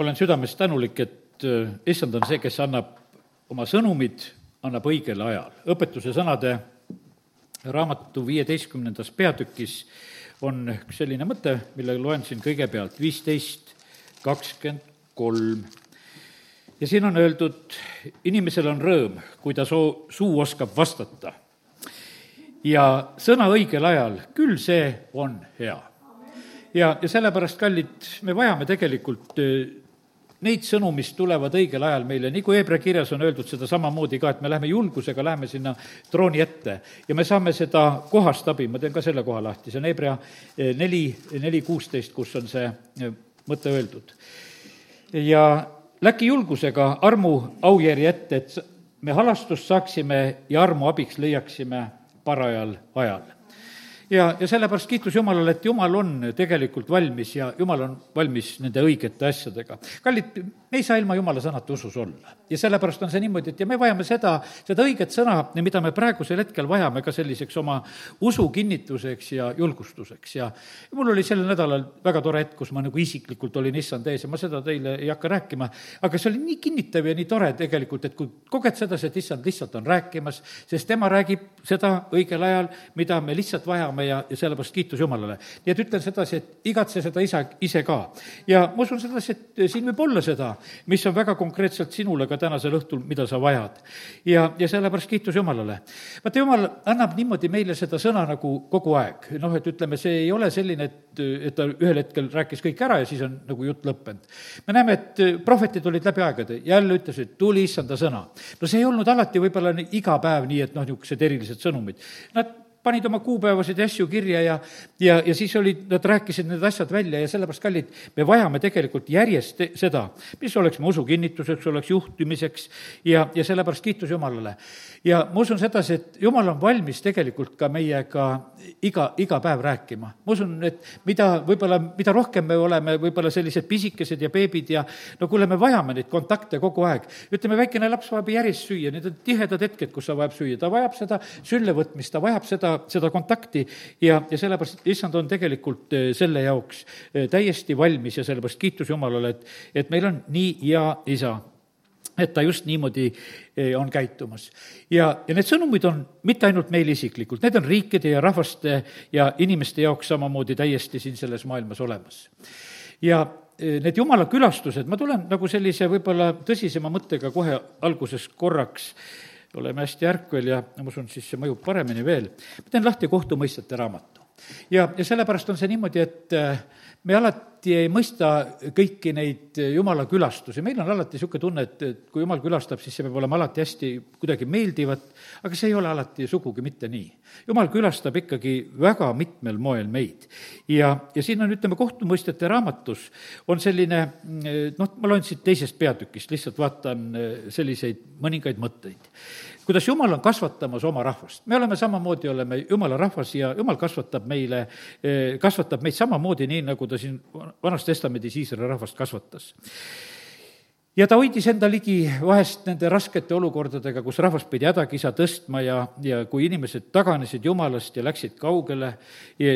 olen südamest tänulik, et äh, issand on see, kes annab oma sõnumid, annab õigel ajal. õpetuse sõnade raamatu viieteistkümnendas peatükis on üks selline mõte, mille loen siin kõigepealt, viisteist kakskümmend kolm. ja siin on öeldud, inimesel on rõõm, kui ta soo, suu oskab vastata. ja sõna õigel ajal, küll see on hea. ja, ja sellepärast, kallid, me vajame tegelikult neid sõnu, mis tulevad õigel ajal meile, nii kui Hebra kirjas on öeldud seda samamoodi ka, et me läheme julgusega, läheme sinna trooni ette. Ja me saame seda kohast abi, ma teen ka selle koha lahti, see on Hebra eh, neli, neli kuusteist, kus on see eh, mõte öeldud. ja läki julgusega armu aujärje ette, et me halastust saaksime ja armu abiks leiaksime parajal ajal ja, ja sellepärast kiitus Jumalale, et Jumal on tegelikult valmis ja Jumal on valmis nende õigete asjadega. kallid, me ei saa ilma Jumala sõnata usus olla. ja sellepärast on see niimoodi, et ja me vajame seda, seda õiget sõna, mida me praegusel hetkel vajame ka selliseks oma usu kinnituseks ja julgustuseks ja mul oli sellel nädalal väga tore hetk, kus ma nagu isiklikult olin issand ees ja ma seda teile ei hakka rääkima, aga see oli nii kinnitav ja nii tore tegelikult, et kui koged sedasi, et issand lihtsalt on rääkimas, sest tema räägib seda õigel ajal, mida me lihtsalt vajame, teame ja, ja sellepärast kiitus Jumalale. nii et ütlen sedasi, et igatse seda isa, ise ka. ja ma usun sedasi, et siin võib olla seda, mis on väga konkreetselt sinule ka tänasel õhtul, mida sa vajad. ja, ja sellepärast kiitus Jumalale. vaata, Jumal annab niimoodi meile seda sõna nagu kogu aeg. noh, et ütleme, see ei ole selline, et, et ta ühel hetkel rääkis kõik ära ja siis on nagu jutt lõppenud. me näeme, et prohvetid olid läbi aegade, jälle ütlesid, tuli issanda sõna. no see ei olnud alati võib-olla iga päev nii, et noh, niisugused erilised sõnumid. Nad panid oma kuupäevasid ja asju kirja ja, ja, ja siis olid, nad rääkisid need asjad välja ja sellepärast, kallid, me vajame tegelikult järjest seda, mis oleks mu usu kinnituseks, oleks juhtimiseks ja, ja sellepärast kiitus Jumalale. Ja ma usun sedasi, et Jumal on valmis tegelikult ka meiega iga, iga päev rääkima. ma usun, et mida võib-olla, mida rohkem me oleme võib-olla sellised pisikesed ja beebid ja no kuule, me vajame neid kontakte kogu aeg. ütleme, väikene laps vajab järjest süüa, need on tihedad hetked, kus ta vajab süüa, ta vajab seda sülle võtmist, ta vajab seda seda, seda kontakti ja, ja sellepärast issand on tegelikult eh, selle jaoks eh, täiesti valmis ja sellepärast kiitus Jumalale, et, et meil on nii hea isa et ta just niimoodi eh, on käitumas. ja, ja need sõnumid on mitte ainult meil isiklikult, need on riikide ja rahvaste ja inimeste jaoks samamoodi täiesti siin selles maailmas olemas. ja need jumala külastused, ma tulen nagu sellise võib-olla tõsisema mõttega kohe alguses korraks oleme hästi ärkvel ja ma usun, siis see mõjub paremini veel. ma teen lahti kohtumõistjate raamatu. ja, ja sellepärast on see niimoodi, et äh, me alati ei mõista kõiki neid jumala külastusi, meil on alati niisugune tunne, et, et kui jumal külastab, siis see peab olema alati hästi kuidagi meeldivat, aga see ei ole alati sugugi mitte nii. jumal külastab ikkagi väga mitmel moel meid. ja, ja siin on, ütleme, kohtumõistjate raamatus on selline noh, ma loen siit teisest peatükist, lihtsalt vaatan selliseid mõningaid mõtteid kuidas Jumal on kasvatamas oma rahvast. me oleme samamoodi, oleme Jumala rahvas ja Jumal kasvatab meile, eh, kasvatab meid samamoodi, nii nagu ta siin Vanas Testamendis Iisraeli rahvast kasvatas. Ja ta hoidis enda ligi vahest nende raskete olukordadega, kus rahvas pidi hädakisa tõstma ja, ja kui inimesed taganesid Jumalast ja läksid kaugele,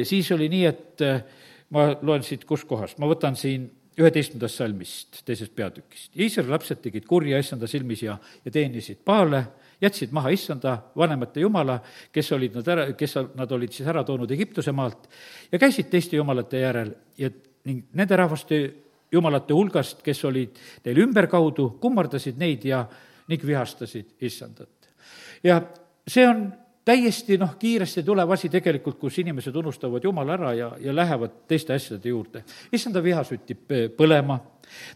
siis oli nii, et eh, ma loen siit, kus kohast, ma võtan siin üheteistkümnendast salmist, teisest peatükist. Iisraeli lapsed tegid kurja issanda silmis ja, ja teenisid Paale jätsid maha issanda vanemate jumala, kes olid nad ära, kes nad olid siis ära toonud Egiptuse maalt, ja käisid teiste jumalate järel. Ja ning nende rahvaste jumalate hulgast, kes olid neil ümberkaudu, kummardasid neid ja ning vihastasid issandat. ja see on täiesti noh, kiiresti tulev asi tegelikult, kus inimesed unustavad Jumala ära ja, ja lähevad teiste asjade juurde. issanda viha süttib põlema,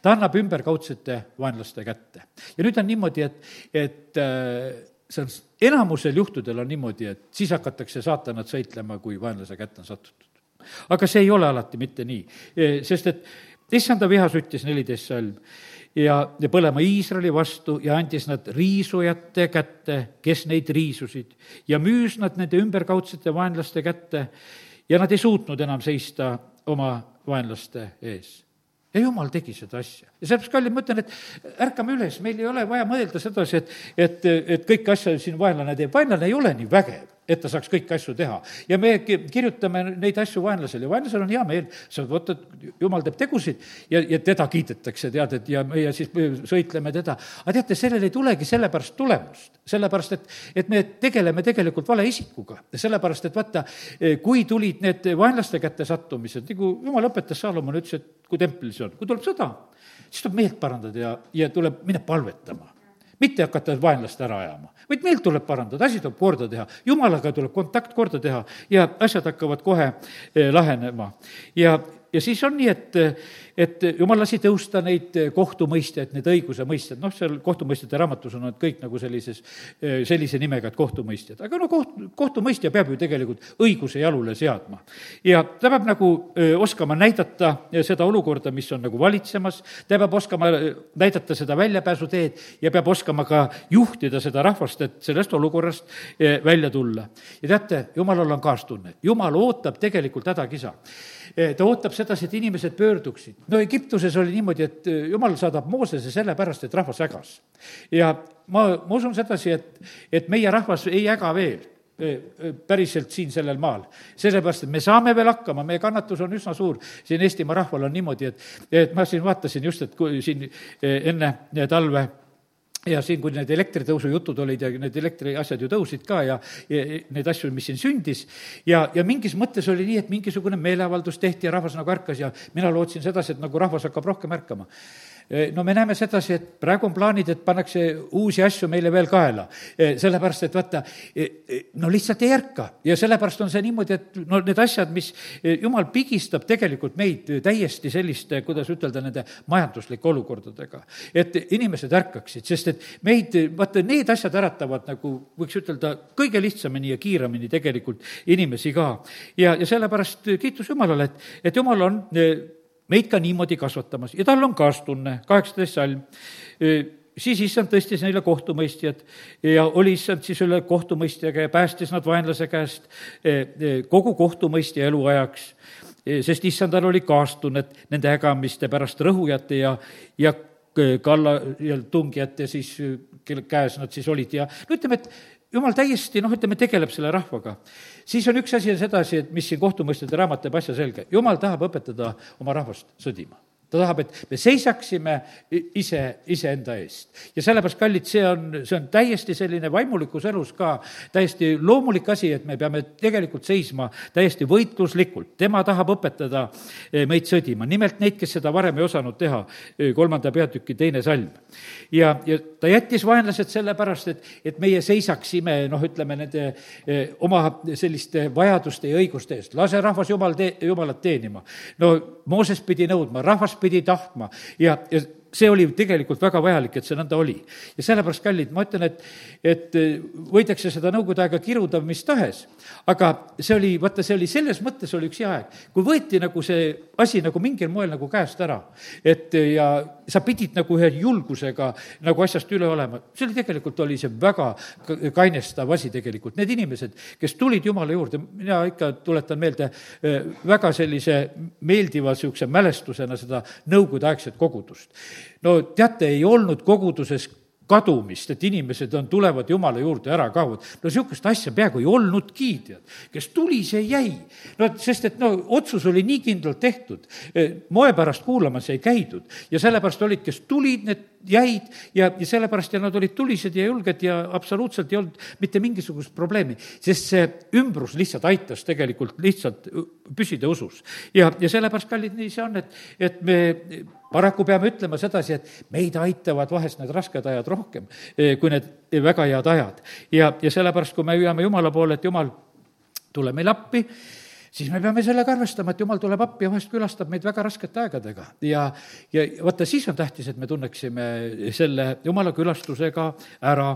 ta annab ümberkaudsete vaenlaste kätte. ja nüüd on niimoodi, et, et äh, see on, enamusel juhtudel on niimoodi, et siis hakatakse saatanat sõitlema, kui vaenlase kätte on satutud. Aga see ei ole alati mitte nii, sest et issanda viha süttis neliteist salm ja, ja põlema Iisraeli vastu ja andis nad riisujate kätte, kes neid riisusid, ja müüs nad nende ümberkaudsete vaenlaste kätte ja nad ei suutnud enam seista oma vaenlaste ees. Ja jumal tegi seda asja. ja sellepärast, kallid, ma ütlen, et ärkame üles, meil ei ole vaja mõelda sedasi, et, et, et kõiki asju siin vaenlane teeb, vaenlane ei ole nii vägev et ta saaks kõiki asju teha. ja me ki- kirjutame neid asju vaenlasele ja vaenlasel on hea meel, sa vaata, jumal teeb tegusid ja, ja teda kiidetakse, tead, et ja meie siis sõitleme teda. aga teate, sellel ei tulegi sellepärast tulemust, sellepärast et, et me tegeleme tegelikult vale isikuga. sellepärast, et vaata, kui tulid need vaenlaste kätte sattumised, nagu jumal õpetas, Saalomon ütles, et kui templis on, kui tuleb sõda, siis tuleb meelt parandada ja, ja tuleb minna palvetama mitte hakata vaenlast ära ajama, vaid meelt tuleb parandada, asi tuleb korda teha, jumalaga tuleb kontakt korda teha ja asjad hakkavad kohe eh, lahenema. ja, ja siis on nii, et, et jumal lasi tõusta neid kohtumõistjaid, need õigusemõistjad, noh, seal kohtumõistjate raamatus on nad kõik nagu sellises, sellise nimega, et kohtumõistjad. aga no koht, kohtumõistja peab ju tegelikult õiguse jalule seadma. ja ta peab nagu öö, oskama näidata seda olukorda, mis on nagu valitsemas, ta peab oskama näidata seda väljapääsuteed ja peab oskama ka juhtida seda rahvast, et sellest olukorrast välja tulla. ja teate, jumalal on kaastunne, jumal ootab tegelikult hädakisa ta ootab sedasi, et inimesed pöörduksid. No Egiptuses oli niimoodi, et jumal saadab Moosese sellepärast, et rahvas ägas. ja ma, ma usun sedasi, et, et meie rahvas ei äga veel päriselt siin sellel maal. sellepärast, et me saame veel hakkama, meie kannatus on üsna suur. siin Eestimaa rahval on niimoodi, et, et ma siin vaatasin just, et kui siin enne talve ja siin, kui need elektritõusu jutud olid ja need elektriasjad ju tõusid ka ja, ja neid asju, mis siin sündis, ja, ja mingis mõttes oli nii, et mingisugune meeleavaldus tehti ja rahvas nagu ärkas ja mina lootsin sedasi, et nagu rahvas hakkab rohkem ärkama no me näeme sedasi, et praegu on plaanid, et pannakse uusi asju meile veel kaela. sellepärast, et vaata, no lihtsalt ei ärka ja sellepärast on see niimoodi, et no need asjad, mis jumal pigistab tegelikult meid täiesti selliste, kuidas ütelda, nende majanduslike olukordadega. et inimesed ärkaksid, sest et meid, vaata, need asjad äratavad nagu, võiks ütelda, kõige lihtsamini ja kiiremini tegelikult inimesi ka. ja, ja sellepärast kiitus Jumalale, et, et Jumal on meid ka niimoodi kasvatamas. Ja tal on kaastunne, kaheksateist salm. Siis issand tõstis neile kohtumõistjad. Ja oli issand siis üle kohtumõistjaga ja päästis nad vaenlase käest kogu kohtumõistja eluajaks, sest issandal oli kaastunnet nende ägamiste pärast rõhujate ja, ja kalla ja tungijate siis, kelle käes nad siis olid. Ja no ütleme, et jumal täiesti noh, ütleme, tegeleb selle rahvaga. siis on üks asi sedasi, et mis siin kohtumõistjate raamat teeb asja selge, jumal tahab õpetada oma rahvast sõdima ta tahab, et me seisaksime ise, iseenda eest. ja sellepärast, kallid, see on, see on täiesti selline vaimulikus elus ka täiesti loomulik asi, et me peame tegelikult seisma täiesti võitluslikult. tema tahab õpetada eh, meid sõdima, nimelt neid, kes seda varem ei osanud teha, eh, kolmanda peatüki teine salm. ja, ja ta jättis vaenlased sellepärast, et, et meie seisaksime noh, ütleme nende eh, oma selliste vajaduste ja õiguste eest. lase rahvas jumal tee-, jumalat teenima. no Mooses pidi nõudma, rahvas pidi tahtma ja, ja see oli tegelikult väga vajalik, et see nõnda oli. ja sellepärast, kallid, ma ütlen, et, et võidakse seda nõukogude aega kiruda mis tahes, aga see oli, vaata, see oli selles mõttes oli üks hea aeg, kui võeti nagu see asi nagu mingil moel nagu käest ära, et ja sa pidid nagu ühe julgusega nagu asjast üle olema, see oli tegelikult, oli see väga kainestav asi tegelikult, need inimesed, kes tulid Jumala juurde, mina ikka tuletan meelde väga sellise meeldiva niisuguse mälestusena seda nõukogudeaegset kogudust no teate, ei olnud koguduses kadumist, et inimesed on, tulevad Jumala juurde, ära kaovad. no niisugust asja peaaegu ei olnudki, tead. kes tuli, see jäi. no sest, et no otsus oli nii kindlalt tehtud, moe pärast kuulamas ei käidud ja sellepärast olid, kes tulid, need jäid ja, ja sellepärast ja nad olid tulised ja julged ja absoluutselt ei olnud mitte mingisugust probleemi, sest see ümbrus lihtsalt aitas tegelikult lihtsalt püsida usus. ja, ja sellepärast, kallid, nii see on, et, et me paraku peame ütlema sedasi, et meid aitavad vahest need rasked ajad rohkem kui need väga head ajad. ja, ja sellepärast, kui me hüüame Jumala poole, et Jumal, tule meile appi, siis me peame sellega arvestama, et jumal tuleb appi ja vahest külastab meid väga raskete aegadega. ja, ja vaata, siis on tähtis, et me tunneksime selle jumala külastusega ära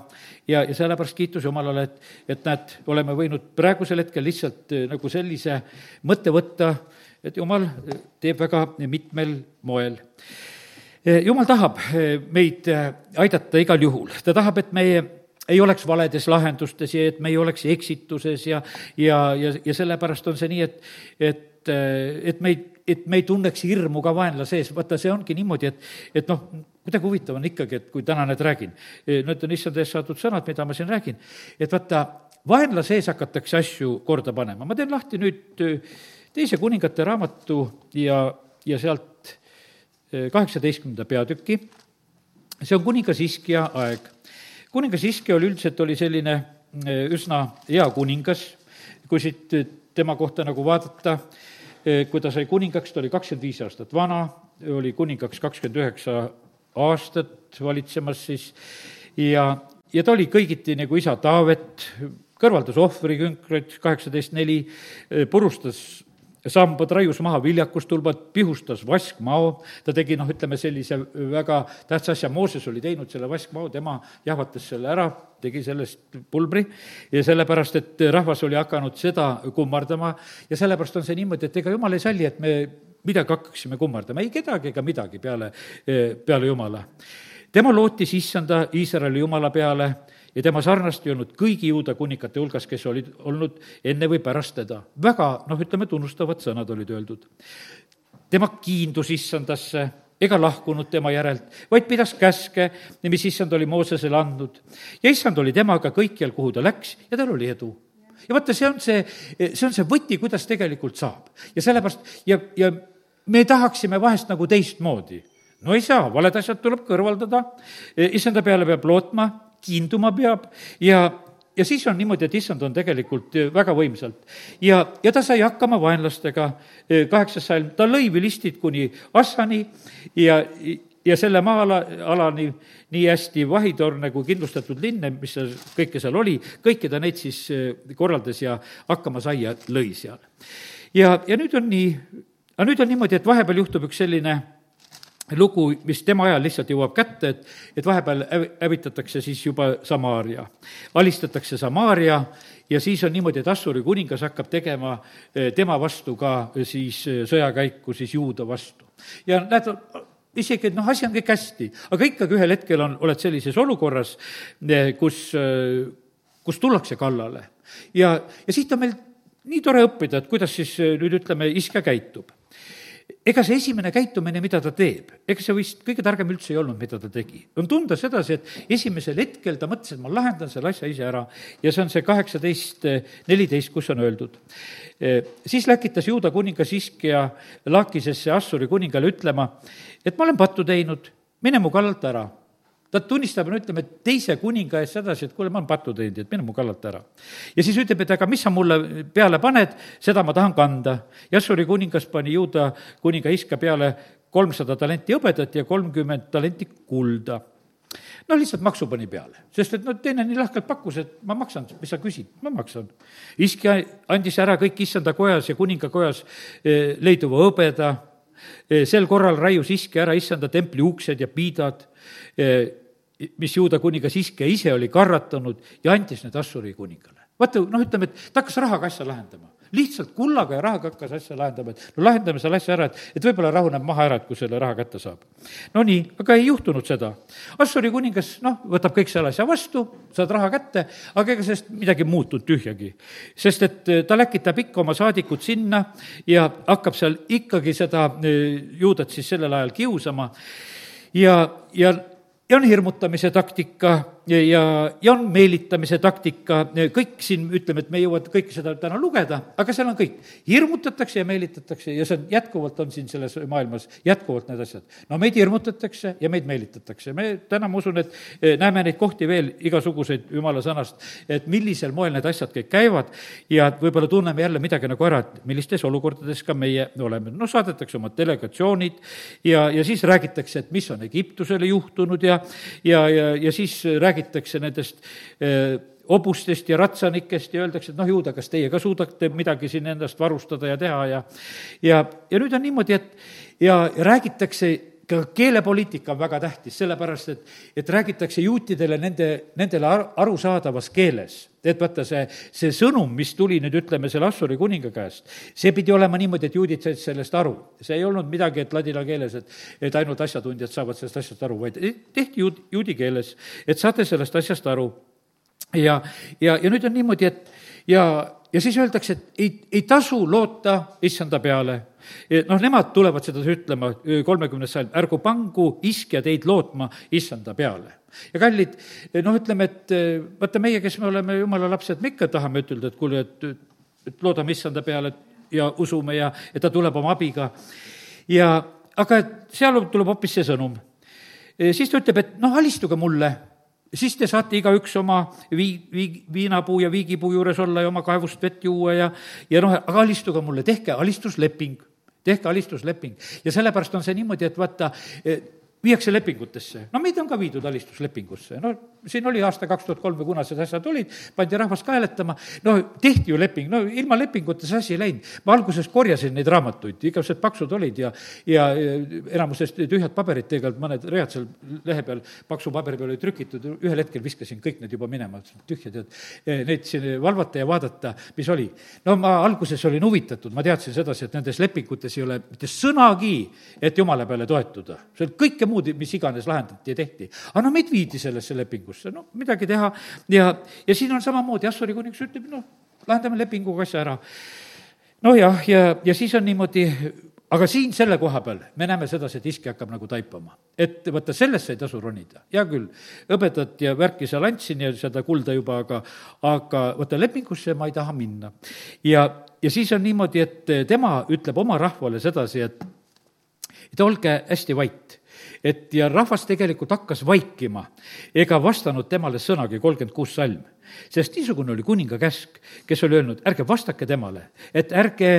ja, ja sellepärast kiitus Jumalale, et, et näed, oleme võinud praegusel hetkel lihtsalt eh, nagu sellise mõtte võtta, et jumal teeb väga mitmel moel. Eh, jumal tahab eh, meid aidata igal juhul, ta tahab, et meie ei oleks valedes lahendustes ja et me ei oleks eksituses ja, ja, ja, ja sellepärast on see nii, et, et, et me ei, et me ei tunneks hirmu ka vaenlase ees, vaata, see ongi niimoodi, et, et noh, kuidagi huvitav on ikkagi, et kui täna nüüd räägin, need on issand eest saadud sõnad, mida ma siin räägin, et vaata, vaenla sees hakatakse asju korda panema. ma teen lahti nüüd teise kuningate raamatu ja, ja sealt kaheksateistkümnenda peatüki, see on kuningas Iskja aeg. kuningas Iskja oli üldiselt, oli selline üsna hea kuningas, kui siit tema kohta nagu vaadata, kui ta sai kuningaks, ta oli kakskümmend viis aastat vana, oli kuningaks kakskümmend üheksa aastat valitsemas siis. Ja, ja ta oli kõigiti nagu isa Taavet, kõrvaldas ohvrikünkreid, kaheksateist neli, purustas sambad, raius maha viljakustulbad, pihustas vaskmao, ta tegi noh, ütleme sellise väga tähtsa asja, Mooses oli teinud selle vaskmao, tema jahvatas selle ära, tegi sellest pulbri. Ja sellepärast, et rahvas oli hakanud seda kummardama. Ja sellepärast on see niimoodi, et ega jumal ei salli, et me midagi hakkaksime kummardama, ei kedagi ega midagi peale, peale Jumala. tema lootis issanda Iisraeli Jumala peale ja tema sarnast ei olnud kõigi juuda kunikate hulgas, kes olid olnud enne või pärast teda. väga, noh, ütleme, tunnustavad sõnad olid öeldud. tema kiindus issandasse ega lahkunud tema järelt, vaid pidas käske, mis issand oli Moosesele andnud. ja issand oli temaga kõikjal, kuhu ta läks ja tal oli edu ja vaata, see on see, see on see võti, kuidas tegelikult saab. ja sellepärast ja, ja me tahaksime vahest nagu teistmoodi. no ei saa, valed asjad tuleb kõrvaldada, issanda peale peab lootma, kiinduma peab ja, ja siis on niimoodi, et issand on tegelikult väga võimsalt. ja, ja ta sai hakkama vaenlastega, kaheksas salm, ta lõi vilistid kuni Assani ja, ja selle maa-ala, alani nii hästi vahitorne kui kindlustatud linne, mis seal, kõike seal oli, kõiki ta neid siis korraldas ja hakkama sai ja lõi seal. ja, ja nüüd on nii, aga nüüd on niimoodi, et vahepeal juhtub üks selline lugu, mis tema ajal lihtsalt jõuab kätte, et, et vahepeal hävitatakse siis juba Samaaria. alistatakse Samaaria ja siis on niimoodi, et Assuri kuningas hakkab tegema eh, tema vastu ka eh, siis eh, sõjakäiku siis juuda vastu. ja näed, isegi, et noh, asi on kõik hästi, aga ikkagi ühel hetkel on, oled sellises olukorras, kus, kus tullakse kallale. ja, ja siit on meil nii tore õppida, et kuidas siis nüüd ütleme, iske käitub ega see esimene käitumine, mida ta teeb, ega see vist kõige targem üldse ei olnud, mida ta tegi. on tunda sedasi, et esimesel hetkel ta mõtles, et ma lahendan selle asja ise ära ja see on see kaheksateist, neliteist, kus on öeldud. siis läkitas juuda kuningas Iskja Laakisesse Assuri kuningale ütlema, et ma olen pattu teinud, mine mu kallalt ära ta tunnistab, no ütleme, teise kuninga ees sedasi, et kuule, ma olen pattu teinud, et mine mu kallalt ära. ja siis ütleb, et aga mis sa mulle peale paned, seda ma tahan kanda. Jassuri kuningas pani juuda kuninga iska peale kolmsada talenti hõbedat ja kolmkümmend talenti kulda no lihtsalt maksu pani peale, sest et no teine nii lahkelt pakkus, et ma maksan, mis sa küsid, ma maksan. iski andis ära kõik issanda kojas ja kuningakojas eh, leiduva hõbeda, eh, sel korral raius iski ära issanda templi uksed ja piidad, eh, mis juuda kuningas Iske ise oli karratanud ja andis need Assuri kuningale. vaata, noh, ütleme, et ta hakkas rahaga asja lahendama lihtsalt kullaga ja rahaga hakkas asja lahendama, et no lahendame selle asja ära, et, et võib-olla rahuneb maha ära, et kui selle raha kätte saab. no nii, aga ei juhtunud seda. Assuri kuningas, noh, võtab kõik selle asja vastu, saad raha kätte, aga ega sellest midagi muutunud tühjagi. sest et eh, ta läkitab ikka oma saadikud sinna ja hakkab seal ikkagi seda eh, juudat siis sellel ajal kiusama ja, ja ja on hirmutamise taktika ja, ja on meelitamise taktika, kõik siin, ütleme, et me ei jõua kõike seda täna lugeda, aga seal on kõik. hirmutatakse ja meelitatakse ja see on, jätkuvalt on siin selles maailmas jätkuvalt need asjad. no meid hirmutatakse ja meid meelitatakse. me täna, ma usun, et e, näeme neid kohti veel igasuguseid jumala sõnast, et millisel moel need asjad kõik käivad ja võib-olla tunneme jälle midagi nagu ära, et millistes olukordades ka meie oleme. no saadetakse oma delegatsioonid ja, ja siis räägitakse, et mis on Egiptusele juhtunud ja, ja, ja, ja siis räägitakse räägitakse nendest eh, hobustest ja ratsanikest ja öeldakse, et noh, juuda, kas teie ka suudate midagi siin endast varustada ja teha ja ja, ja nüüd on niimoodi, et ja räägitakse ka keelepoliitika on väga tähtis, sellepärast et, et räägitakse juutidele nende, nendele arusaadavas keeles. et vaata, see, see sõnum, mis tuli nüüd, ütleme, selle Assuri kuninga käest, see pidi olema niimoodi, et juudid said sellest aru. see ei olnud midagi, et ladina keeles, et, et ainult asjatundjad saavad sellest asjast aru, vaid tehti juud, juudi keeles, et saate sellest asjast aru. ja, ja, ja nüüd on niimoodi, et ja ja siis öeldakse, et ei, ei tasu loota issanda peale. noh, nemad tulevad seda ütlema, kolmekümnes sajand, ärgu pangu iskja teid lootma issanda peale. ja kallid, noh, ütleme, et vaata, meie, kes me oleme jumala lapsed, me ikka tahame ütelda, et kuule, et, et loodame issanda peale ja usume ja, ja ta tuleb oma abiga. ja, aga seal tuleb hoopis see sõnum. siis ta ütleb, et noh, alistuge mulle siis te saate igaüks oma vii-, vii-, viinapuu ja viigipuu juures olla ja oma kaevust vett juua ja, ja noh, aga alistuge mulle, tehke alistusleping tehke alistusleping. Ja sellepärast on see niimoodi, et vaata, viiakse lepingutesse, no meid on ka viidud alistuslepingusse, no siin oli aasta kaks tuhat kolm või kuna need asjad olid, pandi rahvas ka hääletama, no tehti ju leping, no ilma lepinguta see asi ei läinud. ma alguses korjasin neid raamatuid, igasugused paksud olid ja, ja enamuses tühjad paberid, tegelikult mõned read seal lehe peal, paksu paberi peal olid trükitud, ühel hetkel viskasin kõik need juba minema, tühja tead, neid siin valvata ja vaadata, mis oli. no ma alguses olin huvitatud, ma teadsin sedasi, et nendes lepingutes ei ole mitte sõnagi, et jumala peale toetuda. seal kõike muud, mis iganes lahendati ja tehti. aga no meid viidi sellesse lepingusse, no midagi teha ja, ja siin on samamoodi, Assuri kuningas ütleb, noh, lahendame lepinguga asja ära. nojah, ja, ja, ja siis on niimoodi, aga siin selle koha peal me näeme sedasi, et iski hakkab nagu taipama. et vaata, sellesse ei tasu ronida. hea küll, hõbedat ja värki seal andsin ja seda kulda juba, aga, aga vaata, lepingusse ma ei taha minna. ja, ja siis on niimoodi, et tema ütleb oma rahvale sedasi, et et olge hästi vait et ja rahvas tegelikult hakkas vaikima ega vastanud temale sõnagi, kolmkümmend kuus salm. sest niisugune oli kuninga käsk, kes oli öelnud, ärge vastake temale, et ärge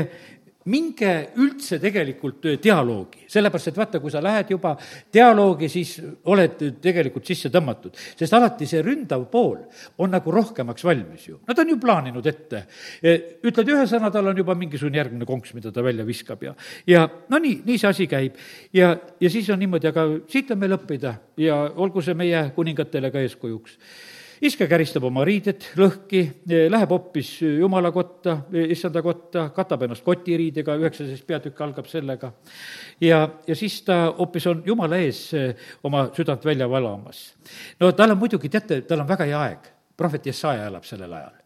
minge üldse tegelikult dialoogi, sellepärast et vaata, kui sa lähed juba dialoogi, siis oled tegelikult sisse tõmmatud. sest alati see ründav pool on nagu rohkemaks valmis ju. Nad on ju plaaninud ette. E, ütled ühe sõna, tal on juba mingisugune järgmine konks, mida ta välja viskab ja, ja no nii, nii see asi käib. ja, ja siis on niimoodi, aga siit on meil õppida ja olgu see meie kuningatele ka eeskujuks iske käristab oma riided lõhki, läheb hoopis jumala kotta, issanda kotta, katab ennast kotiriidega, üheksateist peatükk algab sellega. ja, ja siis ta hoopis on jumala ees oma südant välja valamas. no tal on muidugi, teate, tal on väga hea aeg, prohvet Jesaja elab sellel ajal.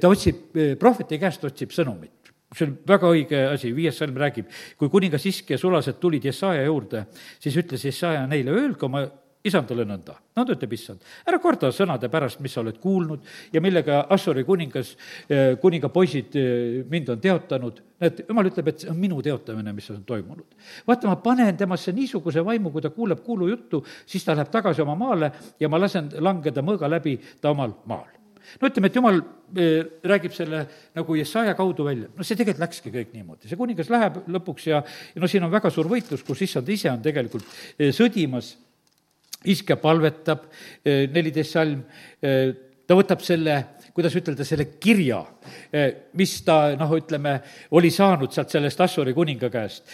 ta otsib, prohveti käest otsib sõnumit see on väga õige asi, viies salm räägib, kui kuningas Iske sulased tulid Jesaja juurde, siis ütles Jesaja neile, öelge oma isandale nõnda. nõnda ütleb issand, ära korda sõnade pärast, mis sa oled kuulnud ja millega Assuri kuningas, eh, kuninga poisid eh, mind on teotanud. näed, jumal ütleb, et see on minu teotamine, mis on toimunud. vaata, ma panen temasse niisuguse vaimu, kui ta kuuleb kuulujuttu, siis ta läheb tagasi oma maale ja ma lasen langeda mõõga läbi ta omal maal no ütleme, et jumal eh, räägib selle nagu Jesaja kaudu välja, no see tegelikult läkski kõik niimoodi, see kuningas läheb lõpuks ja, ja no siin on väga suur võitlus, kus issand ise on tegelikult sõdimas iske palvetab, eh, neliteist salm, eh, ta võtab selle, kuidas ütelda, selle kirja, eh, mis ta noh, ütleme, oli saanud sealt sellest Assuri kuninga käest,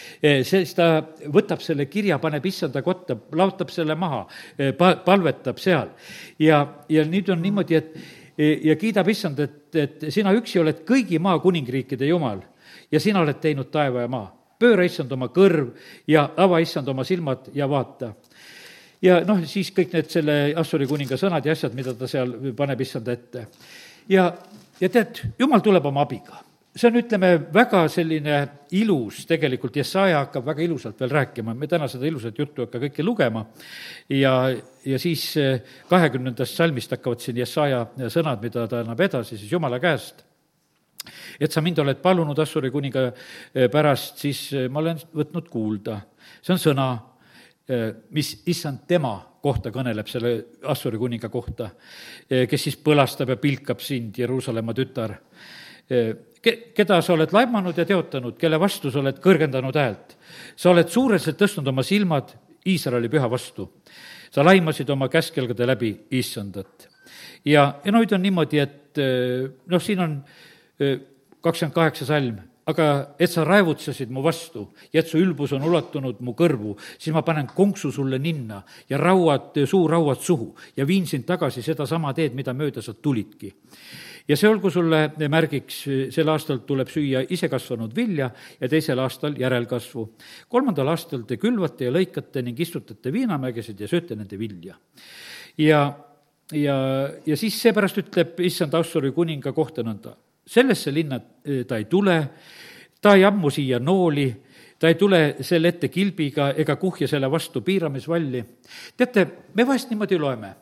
siis ta võtab selle kirja, paneb issanda kotta, laotab selle maha, pa-, palvetab seal. ja, ja nüüd on niimoodi, et ja kiidab issand, et, et sina üksi oled kõigi maa kuningriikide jumal ja sina oled teinud taeva ja maa. pööra issand oma kõrv ja ava issand oma silmad ja vaata ja noh, siis kõik need selle Assuri kuninga sõnad ja asjad, mida ta seal paneb issanda ette. ja, ja tead, jumal tuleb oma abiga see on, ütleme, väga selline ilus tegelikult, Jesaja hakkab väga ilusalt veel rääkima, me täna seda ilusat juttu ei hakka kõike lugema, ja, ja siis eh, kahekümnendast salmist hakkavad siin Jesaja sõnad, mida ta annab edasi siis Jumala käest. et sa mind oled palunud Assuri kuninga eh, pärast, siis eh, ma olen võtnud kuulda. see on sõna mis issand tema kohta kõneleb, selle Assuri kuninga kohta, äh, kes siis põlastab ja pilkab sind, Jeruusalemma tütar. Äh, ke-, keda sa oled laimanud ja teotanud, kelle vastu sa oled kõrgendanud häält. sa oled suureselt tõstnud oma silmad Iisraeli püha vastu. sa laimasid oma käskelgade läbi issandat. ja, ja no nüüd on niimoodi, et noh, siin on kakskümmend kaheksa salm aga et sa raevutsesid mu vastu ja et su ülbus on ulatunud mu kõrvu, siis ma panen konksu sulle ninna ja rauad, suurauad suhu ja viin sind tagasi sedasama teed, mida mööda sa tulidki. ja see olgu sulle märgiks, sel aastal tuleb süüa isekasvanud vilja ja teisel aastal järelkasvu. kolmandal aastal te külvate ja lõikate ning istutate viinamägesid ja sööte nende vilja. ja ja, ja siis seepärast ütleb issand Assuri kuninga kohta nõnda sellesse linna ta ei tule, ta ei ammu siia nooli, ta ei tule selle ette kilbiga ega kuhja selle vastu piiramisvalli. teate, me vahest niimoodi loeme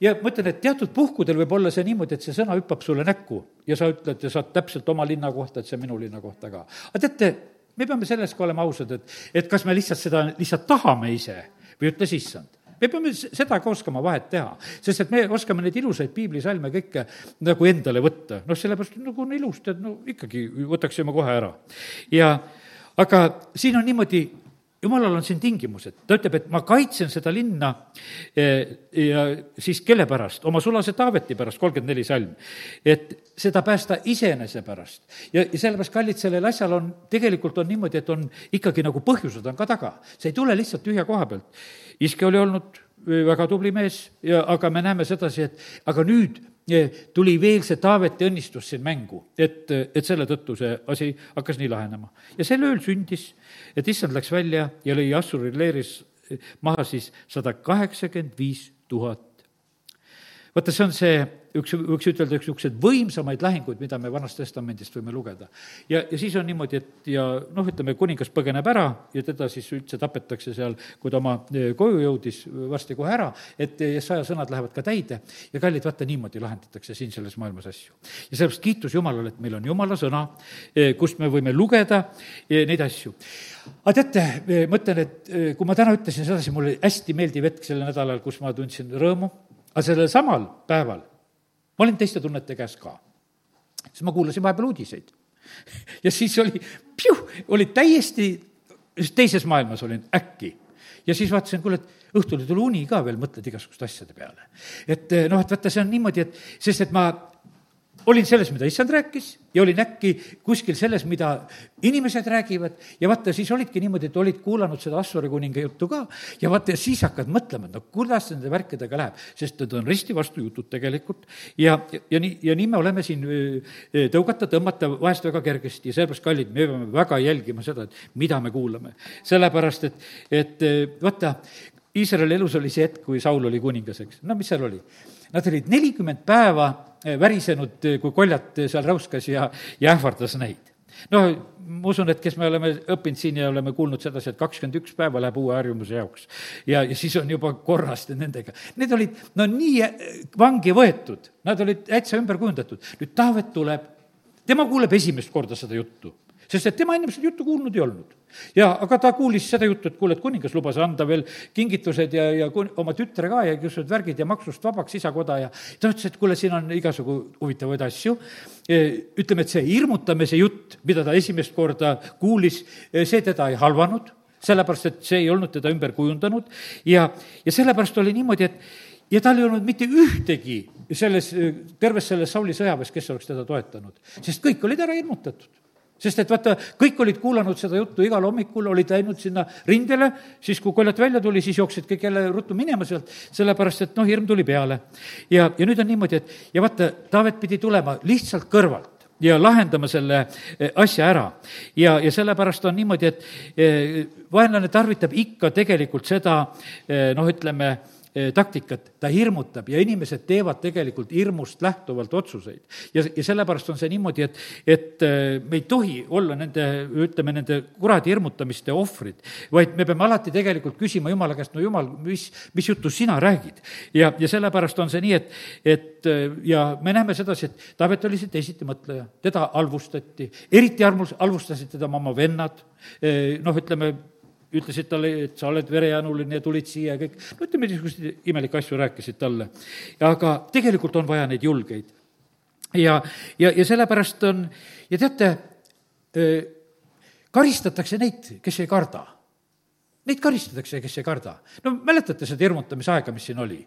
ja ma ütlen, et teatud puhkudel võib olla see niimoodi, et see sõna hüppab sulle näkku ja sa ütled ja saad täpselt oma linna kohta, et see minu linna kohta ka. aga teate, me peame selles ka olema ausad, et, et kas me lihtsalt seda lihtsalt tahame ise või ütles issand me peame seda ka oskama vahet teha, sest et me oskame neid ilusaid piiblisalme kõike nagu endale võtta, noh, sellepärast nagu on ilus, tead, no ikkagi võtaksime kohe ära. ja aga siin on niimoodi, jumalal on siin tingimused, ta ütleb, et ma kaitsen seda linna eh, ja siis kelle pärast, oma sulase Taaveti pärast, kolmkümmend neli salm. et seda päästa iseenese pärast. ja, ja sellepärast, kallid, sellel asjal on, tegelikult on niimoodi, et on ikkagi nagu põhjused on ka taga. see ei tule lihtsalt tühja koha pealt. iske oli olnud väga tubli mees ja, aga me näeme sedasi, et aga nüüd tuli veel see Taaveti õnnistus siin mängu, et, et selle tõttu see asi hakkas nii lahenema. ja sel ööl sündis, et issand läks välja ja lõi Assuri leeris maha siis sada kaheksakümmend viis tuhat vaata, see on see üks, võiks ütelda, üks niisuguseid võimsamaid lahinguid, mida me Vanast Testamendist võime lugeda. ja, ja siis on niimoodi, et ja noh, ütleme, kuningas põgeneb ära ja teda siis üldse tapetakse seal, kui ta oma e, koju jõudis varsti kohe ära, et Jesaja sõnad lähevad ka täide ja kallid, vaata, niimoodi lahendatakse siin selles maailmas asju. ja sellepärast kiitus Jumalale, et meil on Jumala sõna, e, kust me võime lugeda neid asju. aga teate, ma ütlen, et kui ma täna ütlesin sedasi, mul oli hästi meeldiv hetk sellel nädalal, kus ma tundsin rõõmu, aga sellel samal päeval ma olin teiste tunnete käes ka. siis ma kuulasin vahepeal uudiseid. ja siis oli, oli täiesti, teises maailmas olin äkki. ja siis vaatasin, kuule, et õhtul ei tule uni ka veel, mõtled igasuguste asjade peale. et noh, et vaata, see on niimoodi, et sest et ma olin selles, mida issand rääkis ja olin äkki kuskil selles, mida inimesed räägivad. Ja vaata, siis olidki niimoodi, et olid kuulanud seda Assuri kuninga juttu ka. Ja vaata, ja siis hakkad mõtlema, et no kuidas nende värkidega läheb, sest need on risti vastu jutud tegelikult. Ja, ja, nii, ja nii me oleme siin tõugata, tõmmata vahest väga kergesti. Ja sellepärast, kallid, me peame väga jälgima seda, et mida me kuulame. sellepärast, et, et vaata, Iisraeli elus oli see hetk, kui Saul oli kuningas, eks, no mis seal oli? Nad olid nelikümmend päeva eh, värisenud, eh, kui koljat eh, seal räuskas ja, ja ähvardas neid. no ma usun, et kes me oleme õppinud siin ja oleme kuulnud sedasi, et kakskümmend üks päeva läheb uue harjumuse jaoks. ja, ja siis on juba korrast nendega. Need olid no nii vangi võetud, nad olid täitsa ümber kujundatud. nüüd Taavet tuleb, tema kuuleb esimest korda seda juttu sest et tema ennem seda juttu kuulnud ei olnud. ja aga ta kuulis seda juttu, et kuule, et kuningas lubas anda veel kingitused ja, ja kun-, oma tütre ka ja igasugused värgid ja maksust vabaks isakoda ja ta ütles, et kuule, siin on igasugu huvitavaid asju. E, ütleme, et see hirmutamise jutt, mida ta esimest korda kuulis, e, see teda ei halvanud, sellepärast et see ei olnud teda ümber kujundanud ja, ja sellepärast oli niimoodi, et ja tal ei olnud mitte ühtegi selles, terves selles Sauli sõjaväes, kes oleks teda toetanud, sest kõik olid ära hirmutatud sest et vaata, kõik olid kuulanud seda juttu igal hommikul, olid läinud sinna rindele, siis kui koljat välja tuli, siis jooksid kõik jälle ruttu minema sealt, sellepärast et noh, hirm tuli peale. ja, ja nüüd on niimoodi, et ja vaata, Taavet pidi tulema lihtsalt kõrvalt ja lahendama selle eh, asja ära. ja, ja sellepärast on niimoodi, et eh, vaenlane tarvitab ikka tegelikult seda eh, noh, ütleme, taktikat, ta hirmutab ja inimesed teevad tegelikult hirmust lähtuvalt otsuseid. ja, ja sellepärast on see niimoodi, et, et eh, me ei tohi olla nende, ütleme, nende kuradi hirmutamiste ohvrid, vaid me peame alati tegelikult küsima Jumala käest, no Jumal, mis, mis juttu sina räägid? ja, ja sellepärast on see nii, et, et eh, ja me näeme sedasi, et Taavet oli see teisiti mõtleja, teda halvustati, eriti armus, halvustasid teda oma vennad, noh, ütleme, ütlesid talle, et sa oled verejanuline ja tulid siia ja kõik, no ütleme, niisuguseid imelikke asju rääkisid talle. aga tegelikult on vaja neid julgeid. ja, ja, ja sellepärast on, ja teate, karistatakse neid, kes ei karda. Neid karistatakse, kes ei karda. no mäletate seda hirmutamise aega, mis siin oli?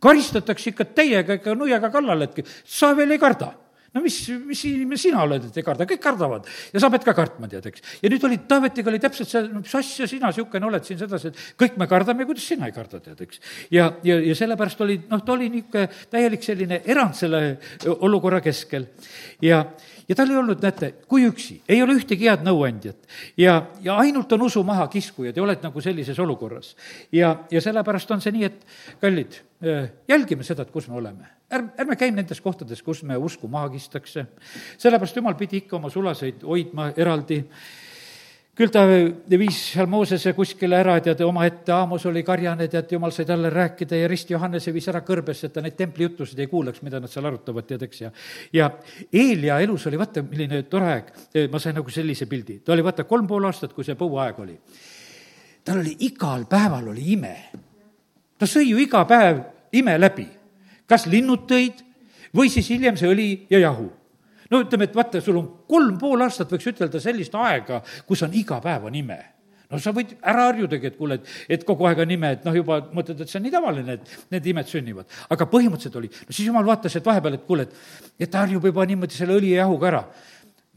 karistatakse ikka täiega, ikka nuiaga kallale, et sa veel ei karda no mis, mis inimene sina oled, et ei karda, kõik kardavad ja sa pead ka kartma, tead, eks. ja nüüd oli, Taavetiga oli täpselt see, no mis asja sina niisugune oled siin sedasi, et kõik me kardame, kuidas sina ei karda, tead, eks. ja, ja, ja sellepärast oli, noh, ta oli niisugune täielik selline erand selle olukorra keskel. ja, ja tal ei olnud, näete, kui üksi, ei ole ühtegi head nõuandjat ja, ja ainult on usu mahakiskujad ja oled nagu sellises olukorras. ja, ja sellepärast on see nii, et kallid, jälgime seda, et kus me oleme. ärme, ärme käi nendes kohtades, kus me usku maha kistakse, sellepärast jumal pidi ikka oma sulaseid hoidma eraldi küll ta viis seal Moosese kuskile ära, tead, omaette, Aamos oli karjane, tead, jumal sai talle rääkida ja Rist Johannese viis ära kõrbesse, et ta neid templijutusid ei kuulaks, mida nad seal arutavad, tead, eks, ja ja Eelia elus oli vaata, milline tore aeg, ma sain nagu sellise pildi, ta oli vaata kolm pool aastat, kui see põuaeg oli. tal oli igal päeval oli ime. ta sõi ju iga päev ime läbi. kas linnud tõid või siis hiljem see õli ja jahu no ütleme, et vaata, sul on kolm pool aastat, võiks ütelda, sellist aega, kus on iga päev on ime no sa võid ära harjudagi, et kuule, et, et kogu aeg on ime, et noh, juba mõtled, et see on nii tavaline, et need imed sünnivad. aga põhimõtteliselt oli, no siis jumal vaatas, et vahepeal, et kuule, et, et ta harjub juba niimoodi selle õli ja jahuga ära.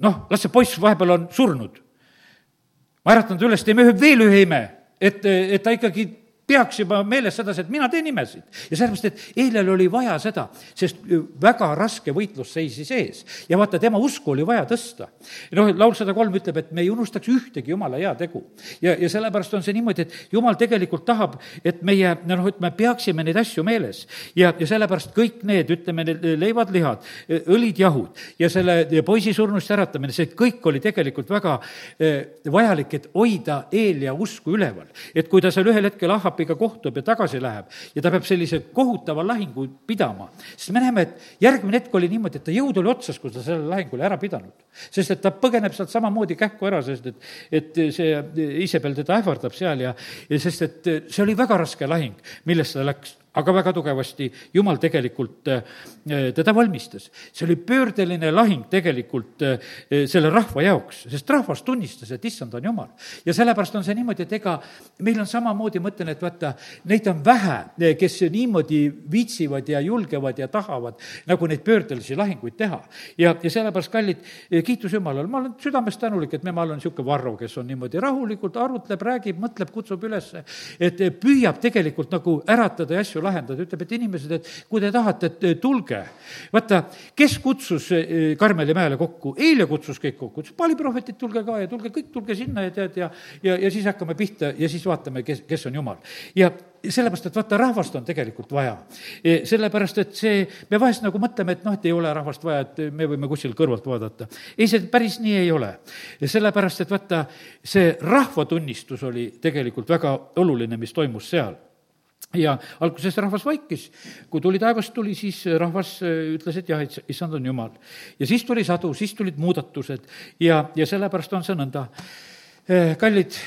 noh, las see poiss vahepeal on surnud. ma äratan ta üles, teeme ühe, veel ühe ime, et, et ta ikkagi peaks juba meeles sedasi, et mina teen imesid. ja sellepärast, et Eilel oli vaja seda, sest väga raske võitlus seisis ees. ja vaata, tema usku oli vaja tõsta. noh, laul sada kolm ütleb, et me ei unustaks ühtegi jumala heategu. ja, ja sellepärast on see niimoodi, et jumal tegelikult tahab, et meie, noh, et me peaksime neid asju meeles. ja, ja sellepärast kõik need, ütleme, need leivad, lihad, õlid, jahud ja selle ja poisi surnust äratamine, see kõik oli tegelikult väga vajalik, et hoida Eelia usku üleval. et kui ta seal ühel hetkel ahab Ahabiga kohtub ja tagasi läheb ja ta peab sellise kohutava lahingu pidama, siis me näeme, et järgmine hetk oli niimoodi, et ta jõud oli otsas, kui ta selle lahingule ära pidanud. sest et ta põgeneb sealt samamoodi kähku ära, sest et, et see Iisabel teda ähvardab seal ja, ja sest et see oli väga raske lahing, millest ta läks aga väga tugevasti Jumal tegelikult äh, teda valmistas. see oli pöördeline lahing tegelikult äh, selle rahva jaoks, sest rahvas tunnistas, et issand on Jumal. ja sellepärast on see niimoodi, et ega meil on samamoodi, mõtlen, et vaata, neid on vähe, kes niimoodi viitsivad ja julgevad ja tahavad nagu neid pöördelisi lahinguid teha. ja, ja sellepärast, kallid, kiitus Jumalale, ma olen südamest tänulik, et Memal on niisugune Varro, kes on niimoodi rahulikult arutleb, räägib, mõtleb, kutsub üles, et püüab tegelikult nagu äratada ja asju lahendada, ütleb, et inimesed, et kui te tahate, et tulge. vaata, kes kutsus eh, Karmeli mäele kokku, eile kutsus kõik kokku, ütles paaliprohvetid, tulge ka ja tulge kõik, tulge sinna ja tead ja, ja, ja siis hakkame pihta ja siis vaatame, kes, kes on jumal. ja sellepärast, et vaata, rahvast on tegelikult vaja. E, sellepärast, et see, me vahest nagu mõtleme, et noh, et ei ole rahvast vaja, et me võime kuskil kõrvalt vaadata. ei, see päris nii ei ole. sellepärast, et vaata, see rahvatunnistus oli tegelikult väga oluline, mis toimus seal ja alguses rahvas vaikis, kui tuli taevast tuli, siis rahvas äh, ütles, et jah, issand on jumal. ja siis tuli sadu, siis tulid muudatused ja, ja sellepärast on see nõnda. Äh, kallid,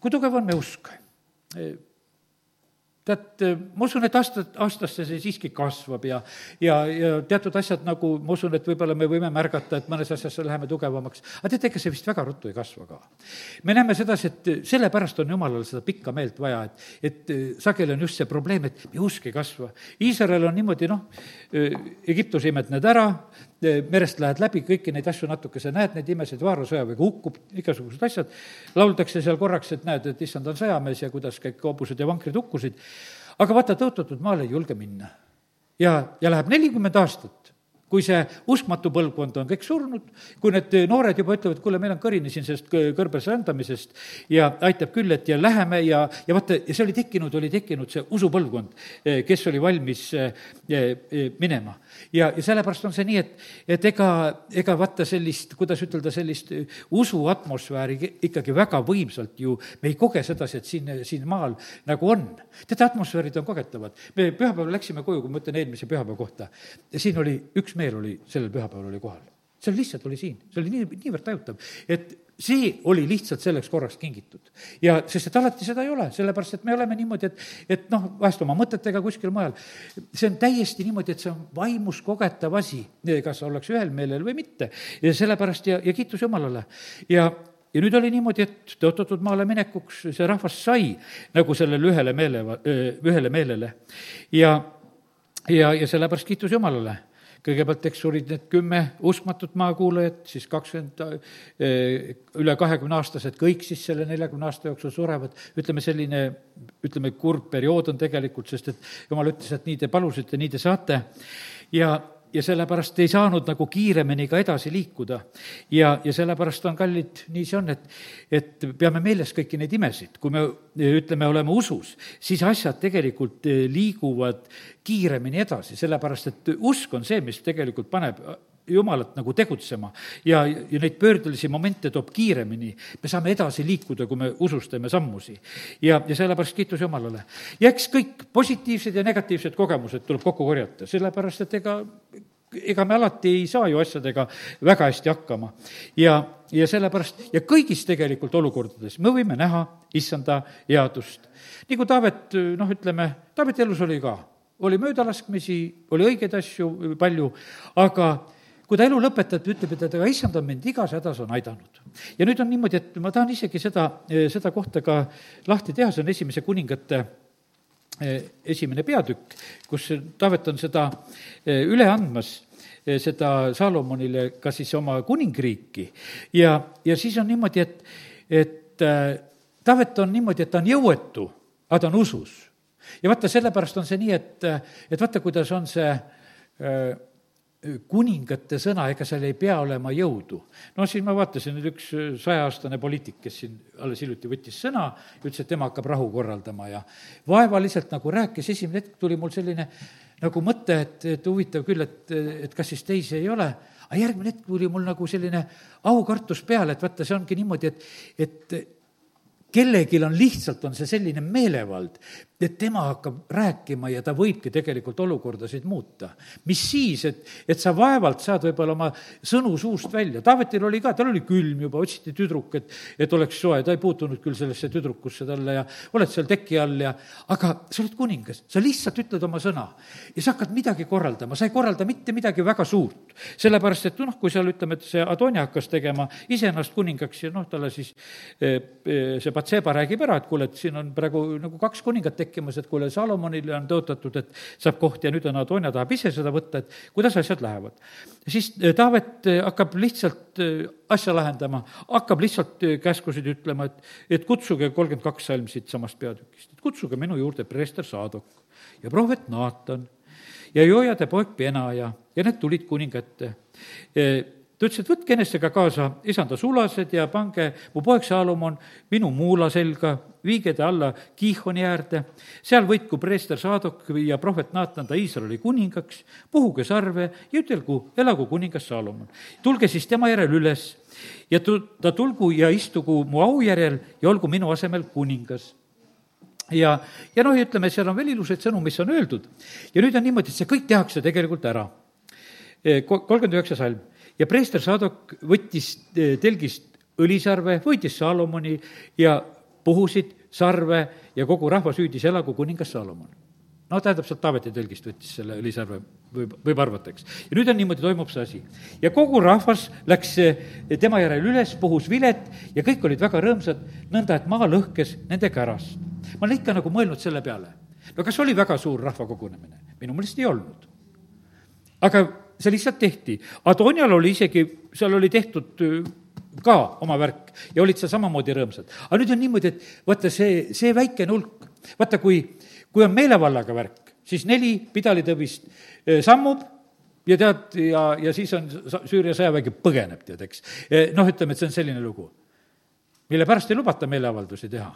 kui tugev on meie usk? Äh, tead, ma usun, et aastat, aastasse see siiski kasvab ja, ja, ja teatud asjad nagu, ma usun, et võib-olla me võime märgata, et mõnes asjas läheme tugevamaks. aga teate, ega see vist väga ruttu ei kasva ka. me näeme sedasi, et sellepärast on jumalal seda pikka meelt vaja, et, et sageli on just see probleem, et meie usk ei kasva. Iisrael on niimoodi, noh, Egiptuse imed need ära, merest lähed läbi, kõiki neid asju natukese näed, neid imesid, Vaara sõjaväega hukkub, igasugused asjad, lauldakse seal korraks, et näed, et issand on sõjamees ja kuidas kõik hobused ja vankrid hukkusid. Aga vaata, tõotatud maale ei julge minna. ja, ja läheb nelikümmend aastat kui see uskmatu põlvkond on kõik surnud, kui need noored juba ütlevad, kuule, meil on kõrini siin sellest kõrbes rändamisest ja aitab küll, et ja läheme ja, ja vaata, ja see oli tekkinud, oli tekkinud see usupõlvkond, kes oli valmis eh, eh, minema. ja, ja sellepärast on see nii, et, et ega, ega vaata sellist, kuidas ütelda, sellist usuatmosfääri ikkagi väga võimsalt ju me ei koge sedasi, et siin, siin maal nagu on. teate, atmosfäärid on kogetavad. me pühapäeval läksime koju, kui ma mõtlen eelmise pühapäeva kohta, siin oli üks meel oli sellel pühapäeval oli kohal. see lihtsalt oli siin, see oli nii, niivõrd tajutav, et see oli lihtsalt selleks korraks kingitud. ja sest, et alati seda ei ole, sellepärast et me oleme niimoodi, et, et noh, vahest oma mõtetega kuskil mujal. see on täiesti niimoodi, et see on vaimus kogetav asi, kas ollakse ühel meelel või mitte. ja sellepärast ja, ja kiitus Jumalale. ja, ja nüüd oli niimoodi, et tõotatud maale minekuks see rahvas sai nagu sellele ühele meele, ühele meelele. ja, ja, ja sellepärast kiitus Jumalale kõigepealt, eks olid need kümme uskmatut maakuulajat, siis kakskümmend, eh, üle kahekümne aastased, kõik siis selle neljakümne aasta jooksul surevad. ütleme, selline, ütleme, kurb periood on tegelikult, sest et jumal ütles, et nii te palusite, nii te saate. ja, ja sellepärast ei saanud nagu kiiremini ka edasi liikuda. ja, ja sellepärast on kallid, nii see on, et, et peame meeles kõiki neid imesid, kui me ütleme, oleme usus, siis asjad tegelikult liiguvad kiiremini edasi, sellepärast et usk on see, mis tegelikult paneb jumalat nagu tegutsema ja, ja neid pöördelisi momente toob kiiremini. me saame edasi liikuda, kui me usus teeme sammusi. ja, ja sellepärast kiitus Jumalale. ja eks kõik positiivsed ja negatiivsed kogemused tuleb kokku korjata, sellepärast et ega ega me alati ei saa ju asjadega väga hästi hakkama. ja, ja sellepärast, ja kõigis tegelikult olukordades me võime näha issanda headust. nii kui Taavet, noh, ütleme, Taaveti elus oli ka, oli möödalaskmisi, oli õigeid asju palju, aga kui ta elu lõpetab, ütleb, et aga issand on mind igas hädas on aidanud. ja nüüd on niimoodi, et ma tahan isegi seda, seda kohta ka lahti teha, see on esimese kuningate eh, esimene peatükk, kus Taavet on seda eh, üle andmas, eh, seda Saalomonile ka siis oma kuningriiki. ja, ja siis on niimoodi, et, et Taavet on niimoodi, et ta on jõuetu, aga ta on usus. ja vaata, sellepärast on see nii, et, et vaata, kuidas on see kuningate sõna, ega seal ei pea olema jõudu. no siis ma vaatasin, et üks sajaaastane poliitik, kes siin alles hiljuti võttis sõna, ütles, et tema hakkab rahu korraldama ja vaevaliselt nagu rääkis, esimene hetk tuli mul selline nagu mõte, et, et huvitav küll, et, et kas siis teisi ei ole, aga järgmine hetk tuli mul nagu selline aukartus peale, et vaata, see ongi niimoodi, et, et kellelgi on lihtsalt, on see selline meelevald, et tema hakkab rääkima ja ta võibki tegelikult olukordasid muuta. mis siis, et, et sa vaevalt saad võib-olla oma sõnu suust välja, Taavetil oli ka, tal oli külm juba, otsiti tüdruk, et, et oleks soe, ta ei puutunud küll sellesse tüdrukusse talle ja oled seal teki all ja aga sa oled kuningas, sa lihtsalt ütled oma sõna ja sa hakkad midagi korraldama, sa ei korralda mitte midagi väga suurt. sellepärast, et noh, kui seal ütleme, et see Adonia hakkas tegema iseennast kuningaks ja noh, talle siis eh, eh, see Patseba räägib ära, et kuule, et siin on praegu nagu kaks kuningat tekkinud, tekkimas, et kuule, Salomonile on tõotatud, et saab koht ja nüüd on Adonia tahab ise seda võtta, et kuidas asjad lähevad. siis eh, Taavet eh, hakkab lihtsalt eh, asja lahendama, hakkab lihtsalt käskusid ütlema, et, et kutsuge kolmkümmend kaks salm siitsamast peatükist, et kutsuge minu juurde preester Saadok ja prohvet Naatan ja Joojade poeg Benaja ja need tulid kuninga ette ta ütles, et võtke enesega kaasa isanda sulased ja pange mu poeg Saalomon minu muula selga, viige ta alla Kiihoni äärde, seal võitku preester Saadok ja prohvet Naatan ta Iisraeli kuningaks, puhuge sarve ja ütelgu, elagu kuningas Saalomon. tulge siis tema järel üles ja tu-, ta tulgu ja istugu mu au järel ja olgu minu asemel kuningas ja, ja noh, ütleme, seal on veel ilusaid sõnu, mis on öeldud. ja nüüd on niimoodi, et see kõik tehakse tegelikult ära. kolmkümmend üheksa salm ja preester Sadok võttis eh, telgist õlisarve, võitis Saalomoni ja puhusid sarve ja kogu rahvas hüüdis, elagu kuningas Saalomon. no tähendab, sealt Taaveti telgist võttis selle õlisarve, võib, võib arvata, eks. ja nüüd on niimoodi, toimub see asi. ja kogu rahvas läks eh, tema järel üles, puhus vilet ja kõik olid väga rõõmsad, nõnda et maa lõhkes nende kärast. ma olen ikka nagu mõelnud selle peale, no kas oli väga suur rahvakogunemine? minu meelest ei olnud. aga see lihtsalt tehti. Adonial oli isegi, seal oli tehtud äh, ka oma värk ja olid seal samamoodi rõõmsad. aga nüüd on niimoodi, et vaata, see, see väikene hulk, vaata, kui, kui on meelevallaga värk, siis neli pidalitõbist äh, sammub ja tead, ja, ja siis on Süüria sõjavägi põgeneb, tead, eks. Äh, noh, ütleme, et see on selline lugu, mille pärast ei lubata meeleavaldusi teha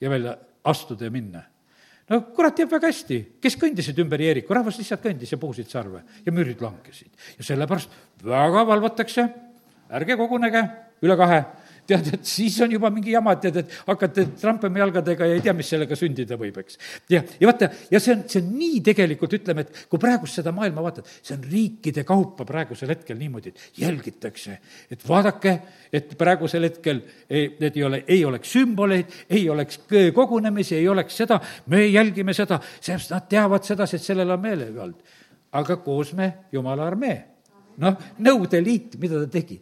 ja veel astuda ja minna no kurat teab väga hästi, kes kõndisid ümber Jeeriku, rahvas lihtsalt kõndis ja puhusid sarve ja müürid langesid. ja sellepärast väga valvatakse, ärge kogunege üle kahe tead, et siis on juba mingi jama, tead, et hakkate trampima jalgadega ja ei tea, mis sellega sündida võib, eks. ja, ja vaata, ja see on, see on nii tegelikult, ütleme, et kui praegust seda maailma vaatad, see on riikide kaupa praegusel hetkel niimoodi, et jälgitakse, et vaadake, et praegusel hetkel ei, need ei ole, ei oleks sümboleid, ei oleks kogunemisi, ei oleks seda, me jälgime seda, sellepärast nad teavad sedasi, et sellel on meelevald. aga koos me, jumala armee noh, Nõukogude Liit, mida ta tegi?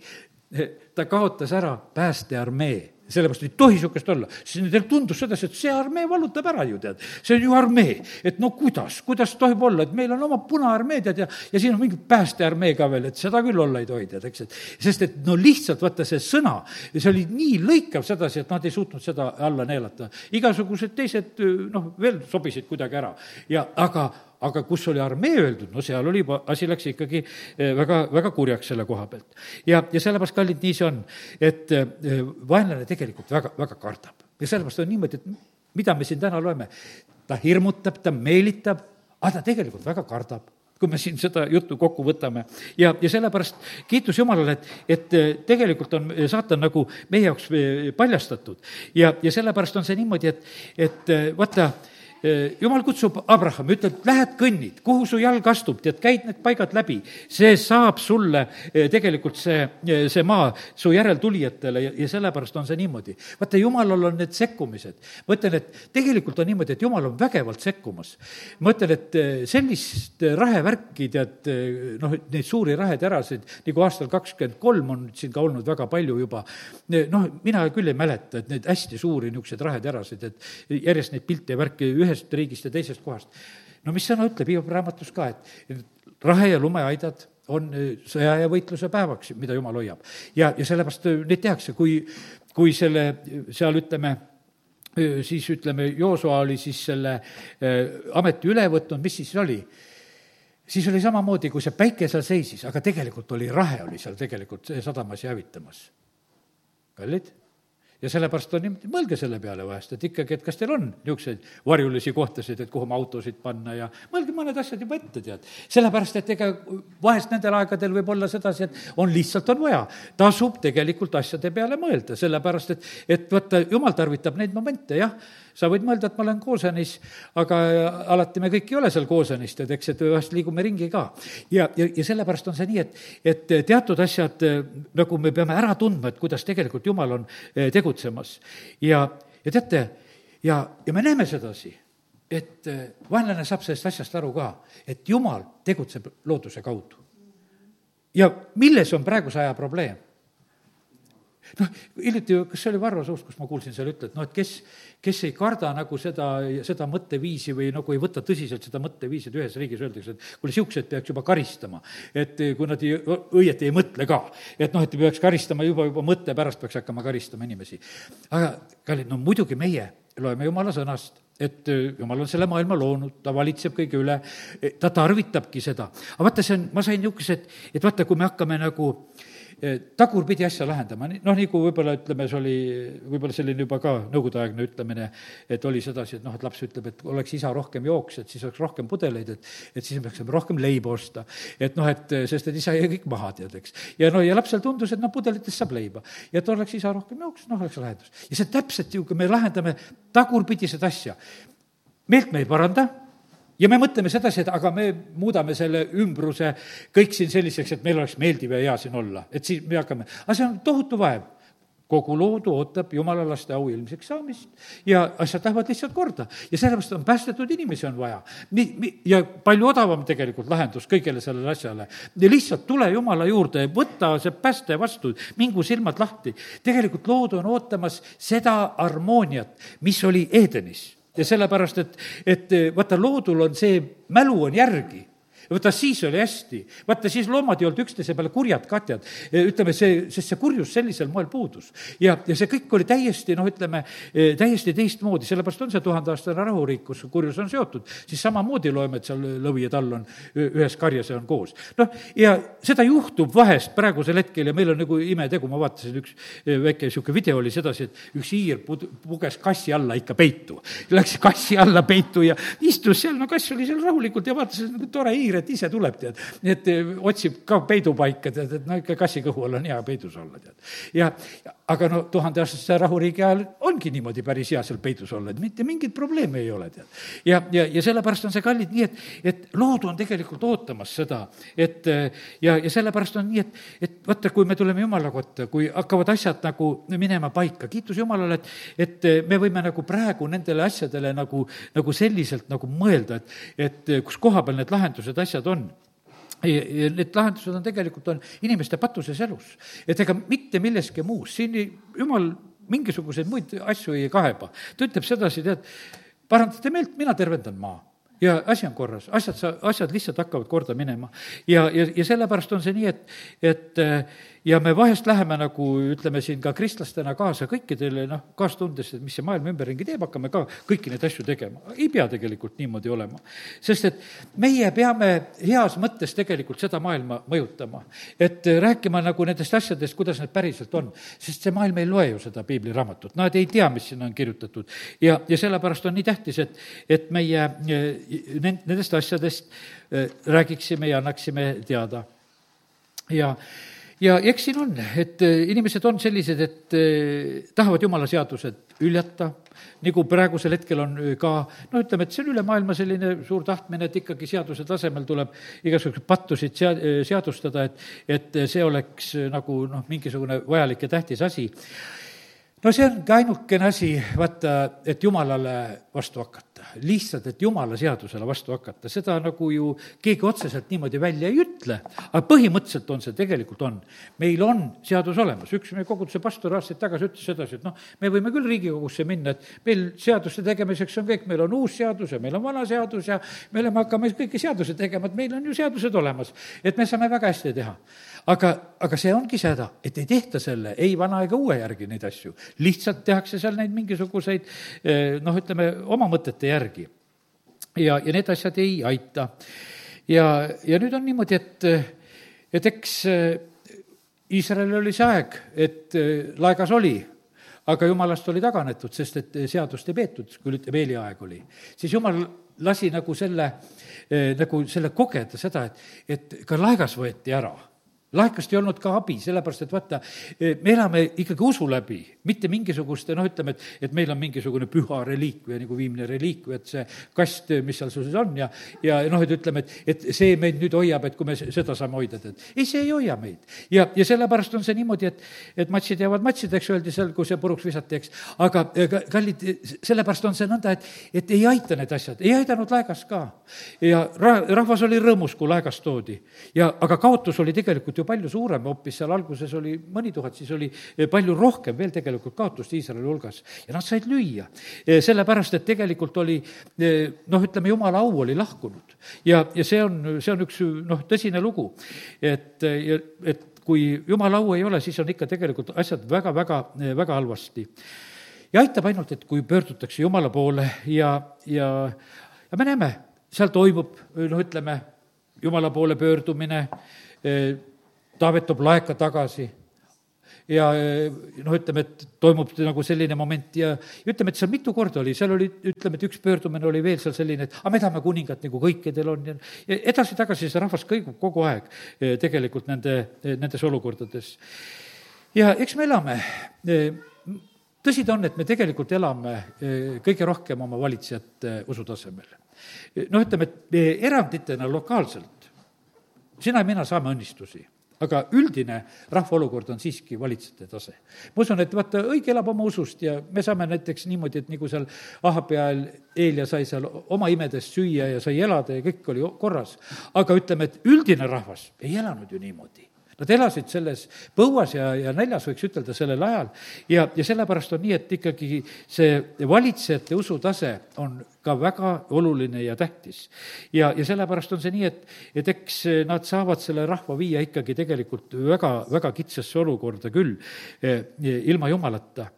Ta kaotas ära päästearmee. Sellepärast ei tohi niisugust olla, siis nendel tundus sedasi, et see armee vallutab ära ju tead, see on ju armee, et no kuidas, kuidas tohib olla, et meil on oma punaarmee tead ja, ja siin on mingi päästearmee ka veel, et seda küll olla ei tohi tead, eks, et. Sest et no lihtsalt vaata see sõna, see oli nii lõikav sedasi, et nad ei suutnud seda alla neelata. igasugused teised noh, veel sobisid kuidagi ära. Ja aga aga kus oli armee öeldud, no seal oli asi läks ikkagi väga, väga kurjaks selle koha pealt. ja, ja sellepärast, kallid, nii see on, et vaenlane tegelikult väga, väga kardab. ja sellepärast on niimoodi, et mida me siin täna loeme, ta hirmutab, ta meelitab, aga ta tegelikult väga kardab kui me siin seda juttu kokku võtame. ja, ja sellepärast kiitus Jumalale, et, et tegelikult on saatan nagu meie jaoks paljastatud. ja, ja sellepärast on see niimoodi, et, et vaata, Äh, jumal kutsub Abrahami, ütleb, lähed kõnnid, kuhu su jalg astub, tead, käid need paigad läbi. see saab sulle äh, tegelikult see, äh, see maa su järeltulijatele ja, ja sellepärast on see niimoodi. vaata, jumalal on need sekkumised. ma ütlen, et tegelikult on niimoodi, et jumal on vägevalt sekkumas. ma ütlen, et sellist rahevärki, tead, noh, neid suuri raheterasid, nagu aastal kakskümmend kolm on siin ka olnud väga palju juba, noh, mina küll ei mäleta, et neid hästi suuri niisuguseid raheterasid, et järjest neid pilte ja värki ühe ühest riigist ja teisest kohast. no mis sõna ütleb Hiiobi raamatus ka, et rahe ja lumeaidad on äh, sõja ja võitluse päevaks, mida jumal hoiab. ja, ja sellepärast äh, neid tehakse, kui, kui selle seal ütleme, äh, siis ütleme, Joosua oli siis selle ameti üle võtnud, mis siis oli? siis oli samamoodi, kui see päike seal seisis, aga tegelikult oli rahe, oli seal tegelikult sadamas ja hävitamas. kallid ja sellepärast on niimoodi, mõelge selle peale vahest, et ikkagi, et kas teil on niisuguseid varjulisi kohtasid, et kuhu oma autosid panna ja mõelge mõned asjad juba ette, tead. sellepärast, et ega vahest nendel aegadel võib olla sedasi, et on lihtsalt on vaja, tasub tegelikult asjade peale mõelda, sellepärast et, et vaata, jumal tarvitab neid momente, jah sa võid mõelda, et ma olen Koosenis, aga alati me kõik ei ole seal Koosenis, tead, eks, et vahest liigume ringi ka. ja, ja, ja sellepärast on see nii, et, et teatud asjad nagu me peame ära tundma, et kuidas tegelikult Jumal on eh, tegutsemas. ja, ja teate, ja, ja me näeme sedasi, et vaenlane saab sellest asjast aru ka, et Jumal tegutseb looduse kaudu. ja milles on praeguse aja probleem? Noh, hiljuti, kas see oli Varro suust, kus ma kuulsin seal ütelda, et noh, et kes, kes ei karda nagu seda, seda mõtteviisi või nagu ei võta tõsiselt seda mõtteviisi, et ühes riigis öeldakse, et kuule, niisugused peaks juba karistama. et kui nad ei, õieti ei mõtle ka, et noh, et peaks karistama juba, juba mõtte pärast peaks hakkama karistama inimesi. aga kallid, no muidugi meie loeme jumala sõnast, et jumal on selle maailma loonud, ta valitseb kõige üle, ta tarvitabki seda. aga vaata, see on, ma sain niisuguse, et, et vaata, kui me hakkame nagu äh, tagurpidi asja lahendama, noh, nagu võib-olla ütleme, see oli võib-olla selline juba ka nõukogudeaegne ütlemine, et oli sedasi, et noh, et laps ütleb, et oleks isa rohkem jooks, et siis oleks rohkem pudeleid, et et siis me peaksime rohkem leiba osta. et noh, et sest, et isa jäi kõik maha, tead, eks. ja no ja lapsel tundus, et noh, pudelitest saab leiba. ja et oleks isa rohkem jooks, noh, oleks lahendus. ja see täpselt ju, kui me lahendame tagurpidiseid asja, meelt me ei paranda ja me mõtleme sedasi, et aga me muudame selle ümbruse kõik siin selliseks, et meil oleks meeldiv ja hea siin olla, et siis me hakkame, aga see on tohutu vaev kogu loodu ootab jumala laste au ilmseks saamist ja asjad lähevad lihtsalt korda. ja sellepärast on päästetud inimesi on vaja. Mi-, mi-, ja palju odavam tegelikult lahendus kõigele sellele asjale. ja lihtsalt tule jumala juurde, võta see pääste vastu, mingu silmad lahti. tegelikult lood on ootamas seda harmooniat, mis oli Edenis ja sellepärast, et, et vaata, loodul on see mälu on järgi vaata, siis oli hästi. vaata, siis loomad ei olnud üksteise peale kurjad katjad. ütleme, see, sest see kurjus sellisel moel puudus. ja, ja see kõik oli täiesti, noh, ütleme, täiesti teistmoodi, sellepärast on see tuhandeaastane rahuriik, kus kurjus on seotud. siis samamoodi loeme, et seal lõvi ja tall on ühes karjas ja on koos. noh, ja seda juhtub vahest praegusel hetkel ja meil on nagu imetegu, ma vaatasin, üks väike niisugune video oli sedasi, et üks hiir pud-, puges kassi alla ikka peitu. Läks kassi alla peitu ja istus seal, no kass oli seal rahulikult ja vaatas, et tore hiir, kiire, et ise tuleb, tead. et eh, otsib ka peidupaika, tead, et no ikka kassi kõhu all on hea peidus olla, tead. ja aga no tuhandeaastase rahuriigi ajal ongi niimoodi päris hea seal peidus olla, et mitte mingit probleemi ei ole, tead. ja, ja, ja sellepärast on see kallid nii, et, et lood on tegelikult ootamas seda, et ja, ja sellepärast on nii, et, et vaata, kui me tuleme Jumala kotta, kui hakkavad asjad nagu minema paika, kiitus Jumalale, et, et me võime nagu praegu nendele asjadele nagu, nagu selliselt nagu mõelda, et, et kus koha peal need lahendused, asjad on need lahendused on tegelikult, on inimeste patuses elus. et ega mitte milleski muus, siin ei, jumal mingisuguseid muid asju ei kaeba. ta ütleb sedasi, tead, parandate meelt, mina tervendan maa ja asi on korras, asjad sa, asjad lihtsalt hakkavad korda minema. ja, ja, ja sellepärast on see nii, et, et ja me vahest läheme nagu ütleme siin ka kristlastena kaasa kõikidele noh, kaastundes, et mis see maailm ümberringi teeb, hakkame ka kõiki neid asju tegema. ei pea tegelikult niimoodi olema. sest et meie peame heas mõttes tegelikult seda maailma mõjutama. et rääkima nagu nendest asjadest, kuidas need päriselt on. sest see maailm ei loe ju seda piibliraamatut, nad ei tea, mis sinna on kirjutatud. ja, ja sellepärast on nii tähtis, et, et meie nendest asjadest eh, räägiksime ja annaksime teada. ja ja eks siin on, et äh, inimesed on sellised, et äh, tahavad jumala seadused üljata, nagu praegusel hetkel on äh, ka, no ütleme, et see on üle maailma selline suur tahtmine, et ikkagi seaduse tasemel tuleb igasuguseid pattusid sea-, seadustada, et, et see oleks nagu noh, mingisugune vajalik ja tähtis asi no see ongi ainukene asi, vaata, et jumalale vastu hakata. Lihtsalt, et jumala seadusele vastu hakata, seda nagu ju keegi otseselt niimoodi välja ei ütle, aga põhimõtteliselt on see, tegelikult on. meil on seadus olemas, üks meie koguduse pastor aastaid tagasi ütles sedasi, et noh, me võime küll Riigikogusse minna, et meil seaduste tegemiseks on kõik, meil on uus seadus ja meil on vana seadus ja me oleme, hakkame kõiki seadusi tegema, et meil on ju seadused olemas, et me saame väga hästi teha aga, aga see ongi see häda, et ei tehta selle ei vana ega uue järgi neid asju. lihtsalt tehakse seal neid mingisuguseid eh, noh, ütleme oma mõtete järgi. ja, ja need asjad ei aita. ja, ja nüüd on niimoodi, et, et eks eh, Iisraelil oli see aeg, et eh, laegas oli aga jumalast oli taganetud, sest et seadust ei peetud, kui ütleme, Eeli aeg oli. siis jumal lasi nagu selle, nagu selle kogeda, seda, et, et ka laegas võeti ära laekast ei olnud ka abi, sellepärast et vaata, me elame ikkagi usu läbi, mitte mingisuguste noh, ütleme, et, et meil on mingisugune püha reliikvia, nagu viimne reliikvia, et see kast, mis seal sul siis on ja, ja noh, et ütleme, et, et see meid nüüd hoiab, et kui me seda saame hoida, tead. ei, see ei hoia meid. ja, ja sellepärast on see niimoodi, et, et matsid jäävad matsideks, öeldi seal, kui see puruks visati, eks. aga kallid, sellepärast on see nõnda, et, et ei aita need asjad, ei aidanud laegas ka. ja ra-, rahvas oli rõõmus, kui laegas toodi. ja, aga kaotus oli tegelikult ju ju palju suurem hoopis, seal alguses oli mõni tuhat, siis oli eh, palju rohkem veel tegelikult kaotust Iisraeli hulgas. ja nad said lüüa, eh, sellepärast et tegelikult oli eh, noh, ütleme, jumala au oli lahkunud. ja, ja see on, see on üks noh, tõsine lugu, et, et kui jumala au ei ole, siis on ikka tegelikult asjad väga, väga, väga halvasti. ja aitab ainult, et kui pöördutakse Jumala poole ja, ja, ja me näeme, seal toimub, noh, ütleme, Jumala poole pöördumine, Taavet toob laeka tagasi ja noh, ütleme, et toimub nagu selline moment ja ütleme, et seal mitu korda oli, seal oli, ütleme, et üks pöördumine oli veel seal selline, et aga me tahame kuningat, nagu kõikidel on ja, ja edasi-tagasi see rahvas kõigub kogu aeg eh, tegelikult nende, nendes olukordades. ja eks me elame, eh, tõsi ta on, et me tegelikult elame eh, kõige rohkem oma valitsejate usutasemel. noh, ütleme, et eranditena lokaalselt sina ja mina saame õnnistusi aga üldine rahva olukord on siiski valitsejate tase. ma usun, et vaata, õige elab oma usust ja me saame näiteks niimoodi, et nagu seal Ahabi ajal Eelia sai seal oma imedest süüa ja sai elada ja kõik oli korras. aga ütleme, et üldine rahvas ei elanud ju niimoodi Nad elasid selles põuas ja, ja näljas, võiks ütelda, sellel ajal. ja, ja sellepärast on nii, et ikkagi see valitsejate usutase on ka väga oluline ja tähtis. ja, ja sellepärast on see nii, et, et eks nad saavad selle rahva viia ikkagi tegelikult väga, väga kitsasse olukorda küll, eh, ilma jumalata.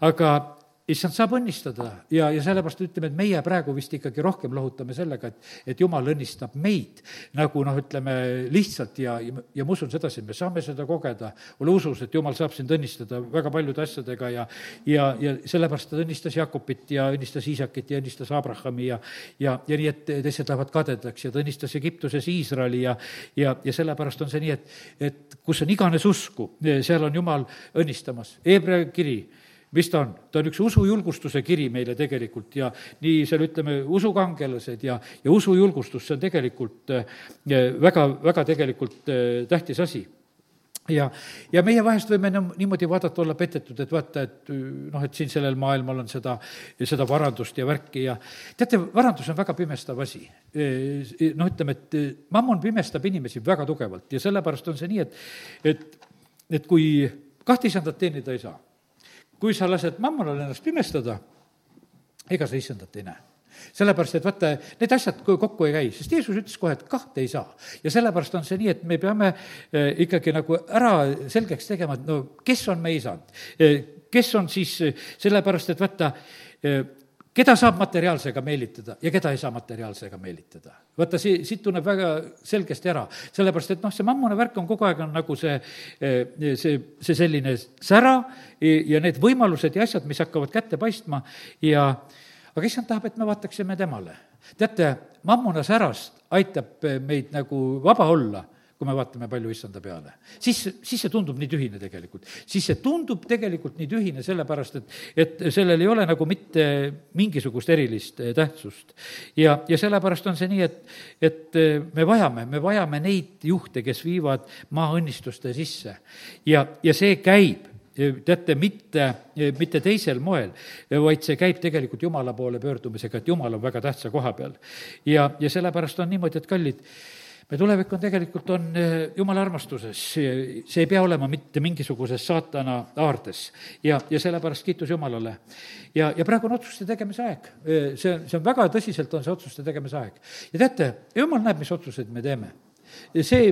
aga issand saab õnnistada ja, ja sellepärast ütleme, et meie praegu vist ikkagi rohkem lohutame sellega, et, et jumal õnnistab meid nagu noh, ütleme lihtsalt ja, ja, ja ma usun sedasi, et me saame seda kogeda. ole usus, et jumal saab sind õnnistada väga paljude asjadega ja, ja, ja sellepärast ta õnnistas Jakobit ja õnnistas Iisakit ja õnnistas Abrahami ja, ja, ja nii, et teised lähevad kadedaks ja ta õnnistas Egiptuses Iisraeli ja, ja, ja sellepärast on see nii, et, et kus on iganes usku, seal on jumal õnnistamas. Hebra kiri mis ta on? ta on üks usujulgustuse kiri meile tegelikult ja nii seal ütleme, usukangelased ja, ja usujulgustus, see on tegelikult eh, väga, väga tegelikult eh, tähtis asi ja, ja meie vahest võime niimoodi vaadata, olla petetud, et vaata, et noh, et siin sellel maailmal on seda, seda varandust ja värki ja teate, varandus on väga pimestav asi. Eh, noh, ütleme, et mammon pimestab inimesi väga tugevalt ja sellepärast on see nii, et, et, et kui kahte isandat teenida ei saa kui sa lased mammonal ennast pimestada, ega sa issandat ei näe sellepärast, et vaata, need asjad kokku ei käi, sest Jeesus ütles kohe, et kahte ei saa. ja sellepärast on see nii, et me peame eh, ikkagi nagu ära selgeks tegema, et no kes on meie isand. Eh, kes on siis, eh, sellepärast et vaata, keda saab materiaalsega meelitada ja keda ei saa materiaalsega meelitada. vaata, see, siit tunneb väga selgesti ära, sellepärast et noh, see mammuna värk on kogu aeg on nagu see, see, see selline sära ja need võimalused ja asjad, mis hakkavad kätte paistma ja aga issand tahab, et me vaataksime temale. teate, mammuna särast aitab meid nagu vaba olla kui me vaatame palju issanda peale. siis, siis see tundub nii tühine tegelikult. siis see tundub tegelikult nii tühine, sellepärast et, et sellel ei ole nagu mitte mingisugust erilist eh, tähtsust. ja, ja sellepärast on see nii, et, et eh, me vajame, me vajame neid juhte, kes viivad maa õnnistuste sisse. ja, ja see käib teate, mitte, mitte teisel moel, vaid see käib tegelikult Jumala poole pöördumisega, et Jumal on väga tähtsa koha peal. ja, ja sellepärast on niimoodi, et kallid, me tulevik on tegelikult, on eh, jumala armastuses, see ei pea olema mitte mingisuguses saatana aardes. ja, ja sellepärast kiitus Jumalale. ja, ja praegu on otsuste tegemise aeg. Eh, see, see on väga tõsiselt, on see otsuste tegemise aeg. ja teate, Jumal näeb, mis otsuseid me teeme. see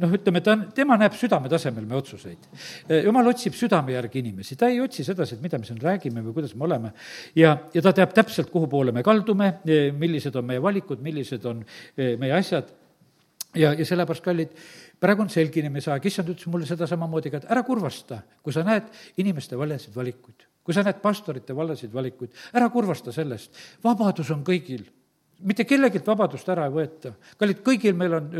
noh, ütleme, ta on, tema näeb südame tasemel meie otsuseid. Eh, jumal otsib südame järgi inimesi, ta ei otsi sedasi, et mida me siin räägime või kuidas me oleme. ja, ja ta teab täpselt, kuhu poole me kaldume, millised on meie valikud, millised on meie asjad ja, ja sellepärast, kallid, praegu on selginemise aeg, issand ütles mulle seda samamoodi ka, et ära kurvasta, kui sa näed inimeste valesid valikuid. kui sa näed pastorite valesid valikuid, ära kurvasta sellest, vabadus on kõigil mitte kellegilt vabadust ära ei võeta. kallid, kõigil meil on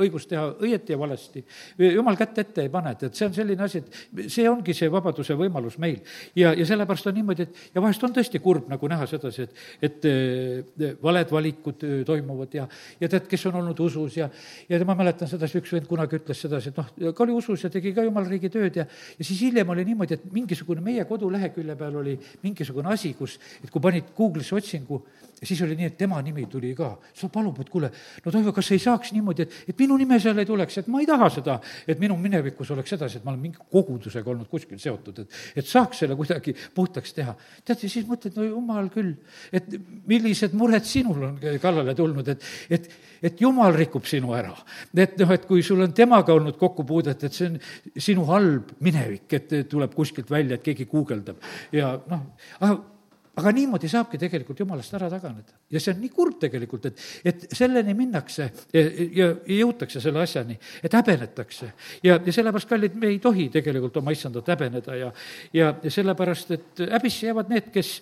õigus teha õieti ja valesti. jumal kätt ette ei pane, et, et see on selline asi, et see ongi see vabaduse võimalus meil. ja, ja sellepärast on niimoodi, et ja vahest on tõesti kurb nagu näha sedasi, et, et äh, valed valikud äh, toimuvad ja, ja tead, kes on olnud usus ja, ja ma mäletan sedasi, üks vend kunagi ütles sedasi, et noh, ka oli usus ja tegi ka jumala riigi tööd ja, ja siis hiljem oli niimoodi, et mingisugune meie kodulehekülje peal oli mingisugune asi, kus, et kui panid Google'isse otsingu, siis oli nii, et tema nimi tuli ka. siis ta palub, et kuule, no Toivo, kas ei saaks niimoodi, et, et minu nime seal ei tuleks, et ma ei taha seda, et minu minevikus oleks sedasi, et ma olen mingi kogudusega olnud kuskil seotud, et, et saaks selle kuidagi puhtaks teha. tead, ja siis mõtled, no jumal küll, et millised mured sinul on kallale tulnud, et, et, et jumal rikub sinu ära. et noh, et kui sul on temaga olnud kokkupuudet, et see on sinu halb minevik, et tuleb kuskilt välja, et keegi guugeldab ja noh, aga niimoodi saabki tegelikult jumalast ära taganeda. ja see on nii kurb tegelikult, et, et selleni minnakse ja, ja, jõutakse selle asjani, et häbenetakse. ja, ja sellepärast, kallid, me ei tohi tegelikult oma issandat häbeneda ja, ja, ja sellepärast, et häbisse jäävad need, kes,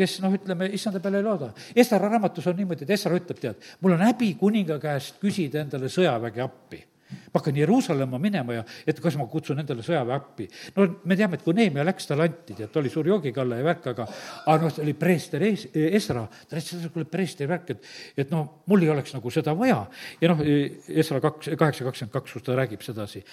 kes noh, ütleme, issanda peale ei looda. Esra raamatus on niimoodi, et Esra ütleb, tead, mul on häbi kuninga käest küsida endale sõjaväge appi ma hakkan Jeruusalemma minema ja et kas ma kutsun endale sõjaväe appi. no me teame, et kui Neemia läks, talle anti, tead, ta oli suur joogikalle ja värk, aga aga noh, ta oli preester es-, Esra, ta ütles, et kuule, preestri värk, et et noh, mul ei oleks nagu seda vaja. ja noh, Esra kaks, kaheksa kakskümmend kaks, kus ta räägib sedasi,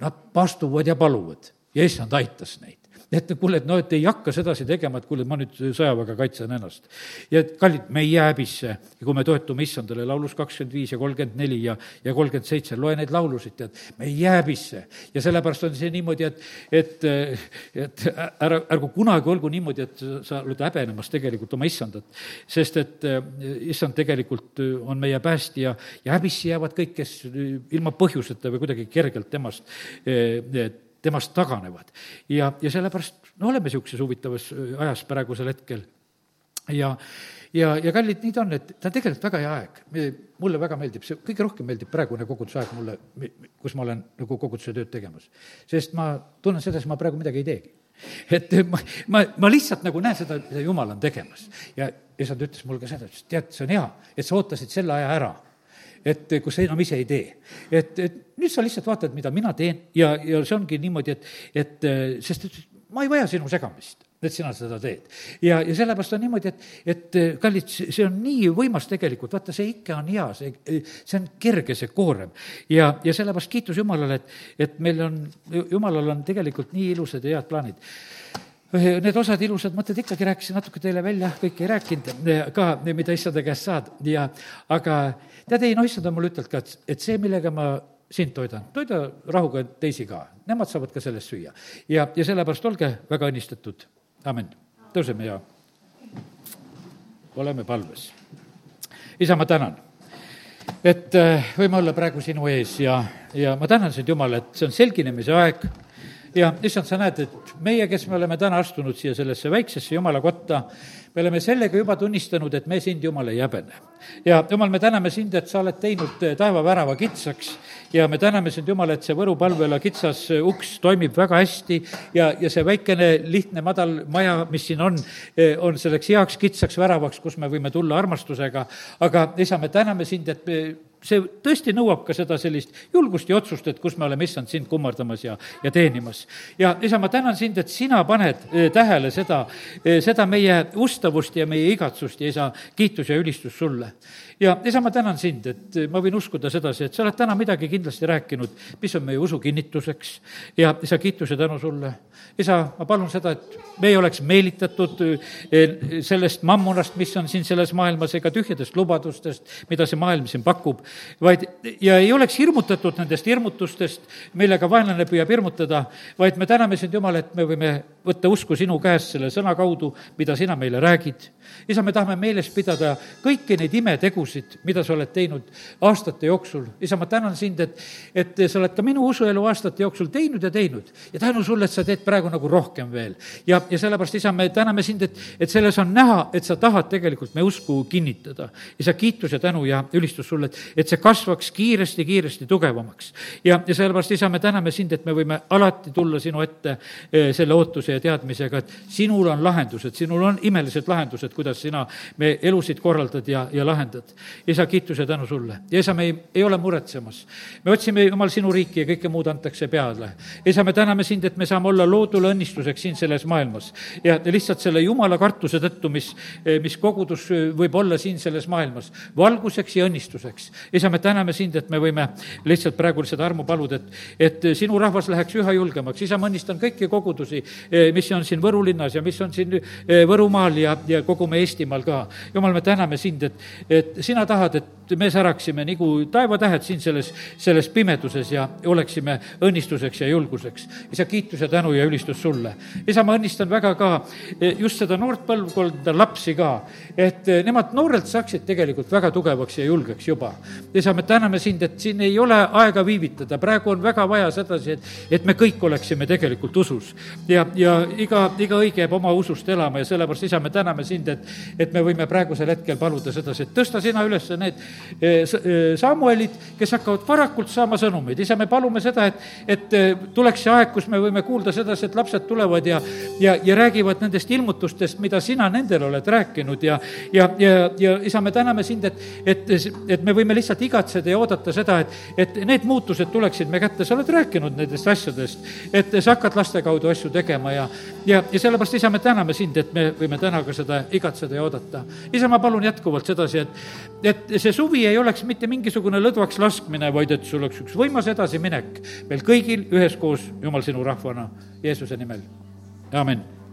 nad astuvad ja paluvad ja issand aitas neid et kuule, et noh, et ei hakka sedasi tegema, et kuule, ma nüüd sõjaväega kaitsen ennast. ja et kallid, me ei jää häbisse, kui me toetume issandale, laulus kakskümmend viis ja kolmkümmend neli ja, ja kolmkümmend seitse, loe neid laulusid, tead, me ei jää häbisse. ja sellepärast on see niimoodi, et, et, et ära, ärgu kunagi olgu niimoodi, et sa oled häbenemas tegelikult oma issandat. sest et eh, issand tegelikult on meie päästja ja häbisse jäävad kõik, kes ilma põhjuseta või kuidagi kergelt temast eh, temast taganevad. ja, ja sellepärast no oleme niisuguses huvitavas äh, ajas praegusel hetkel. ja, ja, ja kallid, nii ta on, et ta on tegelikult väga hea aeg. mulle väga meeldib see, kõige rohkem meeldib praegune kogudusaeg mulle, kus ma olen nagu koguduse tööd tegemas. sest ma tunnen sedasi, ma praegu midagi ei teegi et ma, ma, ma lihtsalt nagu näen seda, mida jumal on tegemas. ja issand ütles mulle ka seda, ütles, tead, see on hea, et sa ootasid selle aja ära et kus sa enam ise ei tee. et, et nüüd sa lihtsalt vaatad, mida mina teen ja, ja see ongi niimoodi, et, et sest et ma ei vaja sinu segamist et sina seda teed. ja, ja sellepärast on niimoodi, et, et kallid, see on nii võimas tegelikult, vaata, see ikke on hea, see, see on kerge, see koorem. ja, ja sellepärast kiitus Jumalale, et, et meil on, Jumalal on tegelikult nii ilusad ja head plaanid need osad ilusad mõtted ikkagi rääkisin natuke teile välja, kõike ei rääkinud ka, mida issanda käest saad ja aga tead, ei noh, issand on mulle ütelnud ka, et, et see, millega ma sind toidan, toida rahuga teisi ka, nemad saavad ka sellest süüa. ja, ja sellepärast olge väga õnnistatud, amin. tõuseme ja oleme palves. isa, ma tänan, et äh, võime olla praegu sinu ees ja, ja ma tänan sind, Jumal, et see on selginemise aeg ja issand, sa näed, et meie, kes me oleme täna astunud siia sellesse väiksesse jumala kotta, me oleme sellega juba tunnistanud, et me sind, Jumal, ei häbene. ja Jumal, me täname sind, et sa oled teinud eh, taevavärava kitsaks. Ja me täname sind, Jumal, et see Võru palvela kitsas eh, uks toimib väga hästi. Ja, ja see väikene lihtne madal maja, mis siin on, eh, on selleks heaks kitsaks väravaks, kus me võime tulla armastusega, aga isa, me täname sind, et me see tõesti nõuab ka seda sellist julgust ja otsust, et kus me oleme, issand, sind kummardamas ja, ja teenimas. ja isa, ma tänan sind, et sina paned eh, tähele seda, eh, seda meie ustavust ja meie igatsust ja isa, kiitus ja ülistus sulle ja isa, ma tänan sind, et ma võin uskuda sedasi, et sa oled täna midagi kindlasti rääkinud, mis on meie usu kinnituseks ja isa, kiitus ja tänu sulle. isa, ma palun seda, et me ei oleks meelitatud eh, sellest mammonast, mis on siin selles maailmas, ega tühjadest lubadustest, mida see maailm siin pakub, vaid, ja ei oleks hirmutatud nendest hirmutustest, millega vaenlane püüab hirmutada, vaid me täname sind, Jumal, et me võime võtta usku sinu käest selle sõna kaudu, mida sina meile räägid. isa, me tahame meeles pidada kõiki neid imetegusid, mida sa oled teinud aastate jooksul. isa, ma tänan sind, et, et sa oled ka minu usuelu aastate jooksul teinud ja teinud ja tänu sulle, et sa teed praegu nagu rohkem veel. ja, ja sellepärast, isa, me täname sind, et, et selles on näha, et sa tahad tegelikult me usku kinnitada. isa, kiitus ja tänu ja ülistus sulle, et, et see kasvaks kiiresti, kiiresti tugevamaks. ja, ja sellepärast, isa, me täname sind, et me võime alati tulla sinu ette eh, selle ootuse ja teadmisega, et sinul on lahendused, sinul on imelised lahendused, kuidas sina me elusid korraldad ja, ja lahendad. isa, kiitus ja tänu sulle. ja isa, me ei, ei ole muretsemas. me otsime, Jumal, sinu riiki ja kõike muud antakse peale. isa, me täname sind, et me saame olla loodule õnnistuseks siin selles maailmas. ja lihtsalt selle jumala kartuse tõttu, mis, mis kogudus võib olla siin selles maailmas, valguseks ja õnnistuseks. isa, me täname sind, et me võime lihtsalt praegu seda armu paluda, et, et sinu rahvas läheks üha julgemaks. isa, ma õnnistan kõiki kogudusi, mis on siin Võru linnas ja mis on siin eh, Võrumaal ja, ja kogu me Eestimaal ka. jumal, me täname sind, et, et sina tahad, et me säraksime nagu taevatähed siin selles, selles pimeduses ja oleksime õnnistuseks ja julguseks. isa, kiitus ja tänu ja ülistus sulle. isa, ma õnnistan väga ka eh, just seda noort põlvkonda, lapsi ka, et eh, nemad noorelt saaksid tegelikult väga tugevaks ja julgeks juba. isa, me täname sind, et siin ei ole aega viivitada, praegu on väga vaja sedasi, et, et me kõik oleksime tegelikult usus ja, ja iga, iga õige jääb oma usust elama ja sellepärast, isa, me täname sind, et, et me võime praegusel hetkel paluda sedasi, et tõsta sina üles need eh, eh, Samuelid, kes hakkavad varakult saama sõnumeid. isa, me palume seda, et, et eh, tuleks see aeg, kus me võime kuulda sedasi, et lapsed tulevad ja, ja, ja räägivad nendest ilmutustest, mida sina nendele oled rääkinud ja, ja, ja, ja isa, me täname sind, et, et, et me võime lihtsalt igatseda ja oodata seda, et, et need muutused tuleksid me kätte, sa oled rääkinud nendest asjadest, et sa hakkad laste kaudu asju tegema ja, ja, ja sellepärast, isa, me täname sind, et me võime täna ka seda igatseda ja oodata. isa, ma palun jätkuvalt sedasi, et, et see suvi ei oleks mitte mingisugune lõdvaks laskmine, vaid et sul oleks üks võimas edasiminek meil kõigil üheskoos, Jumal, sinu rahvana, Jeesuse nimel, amin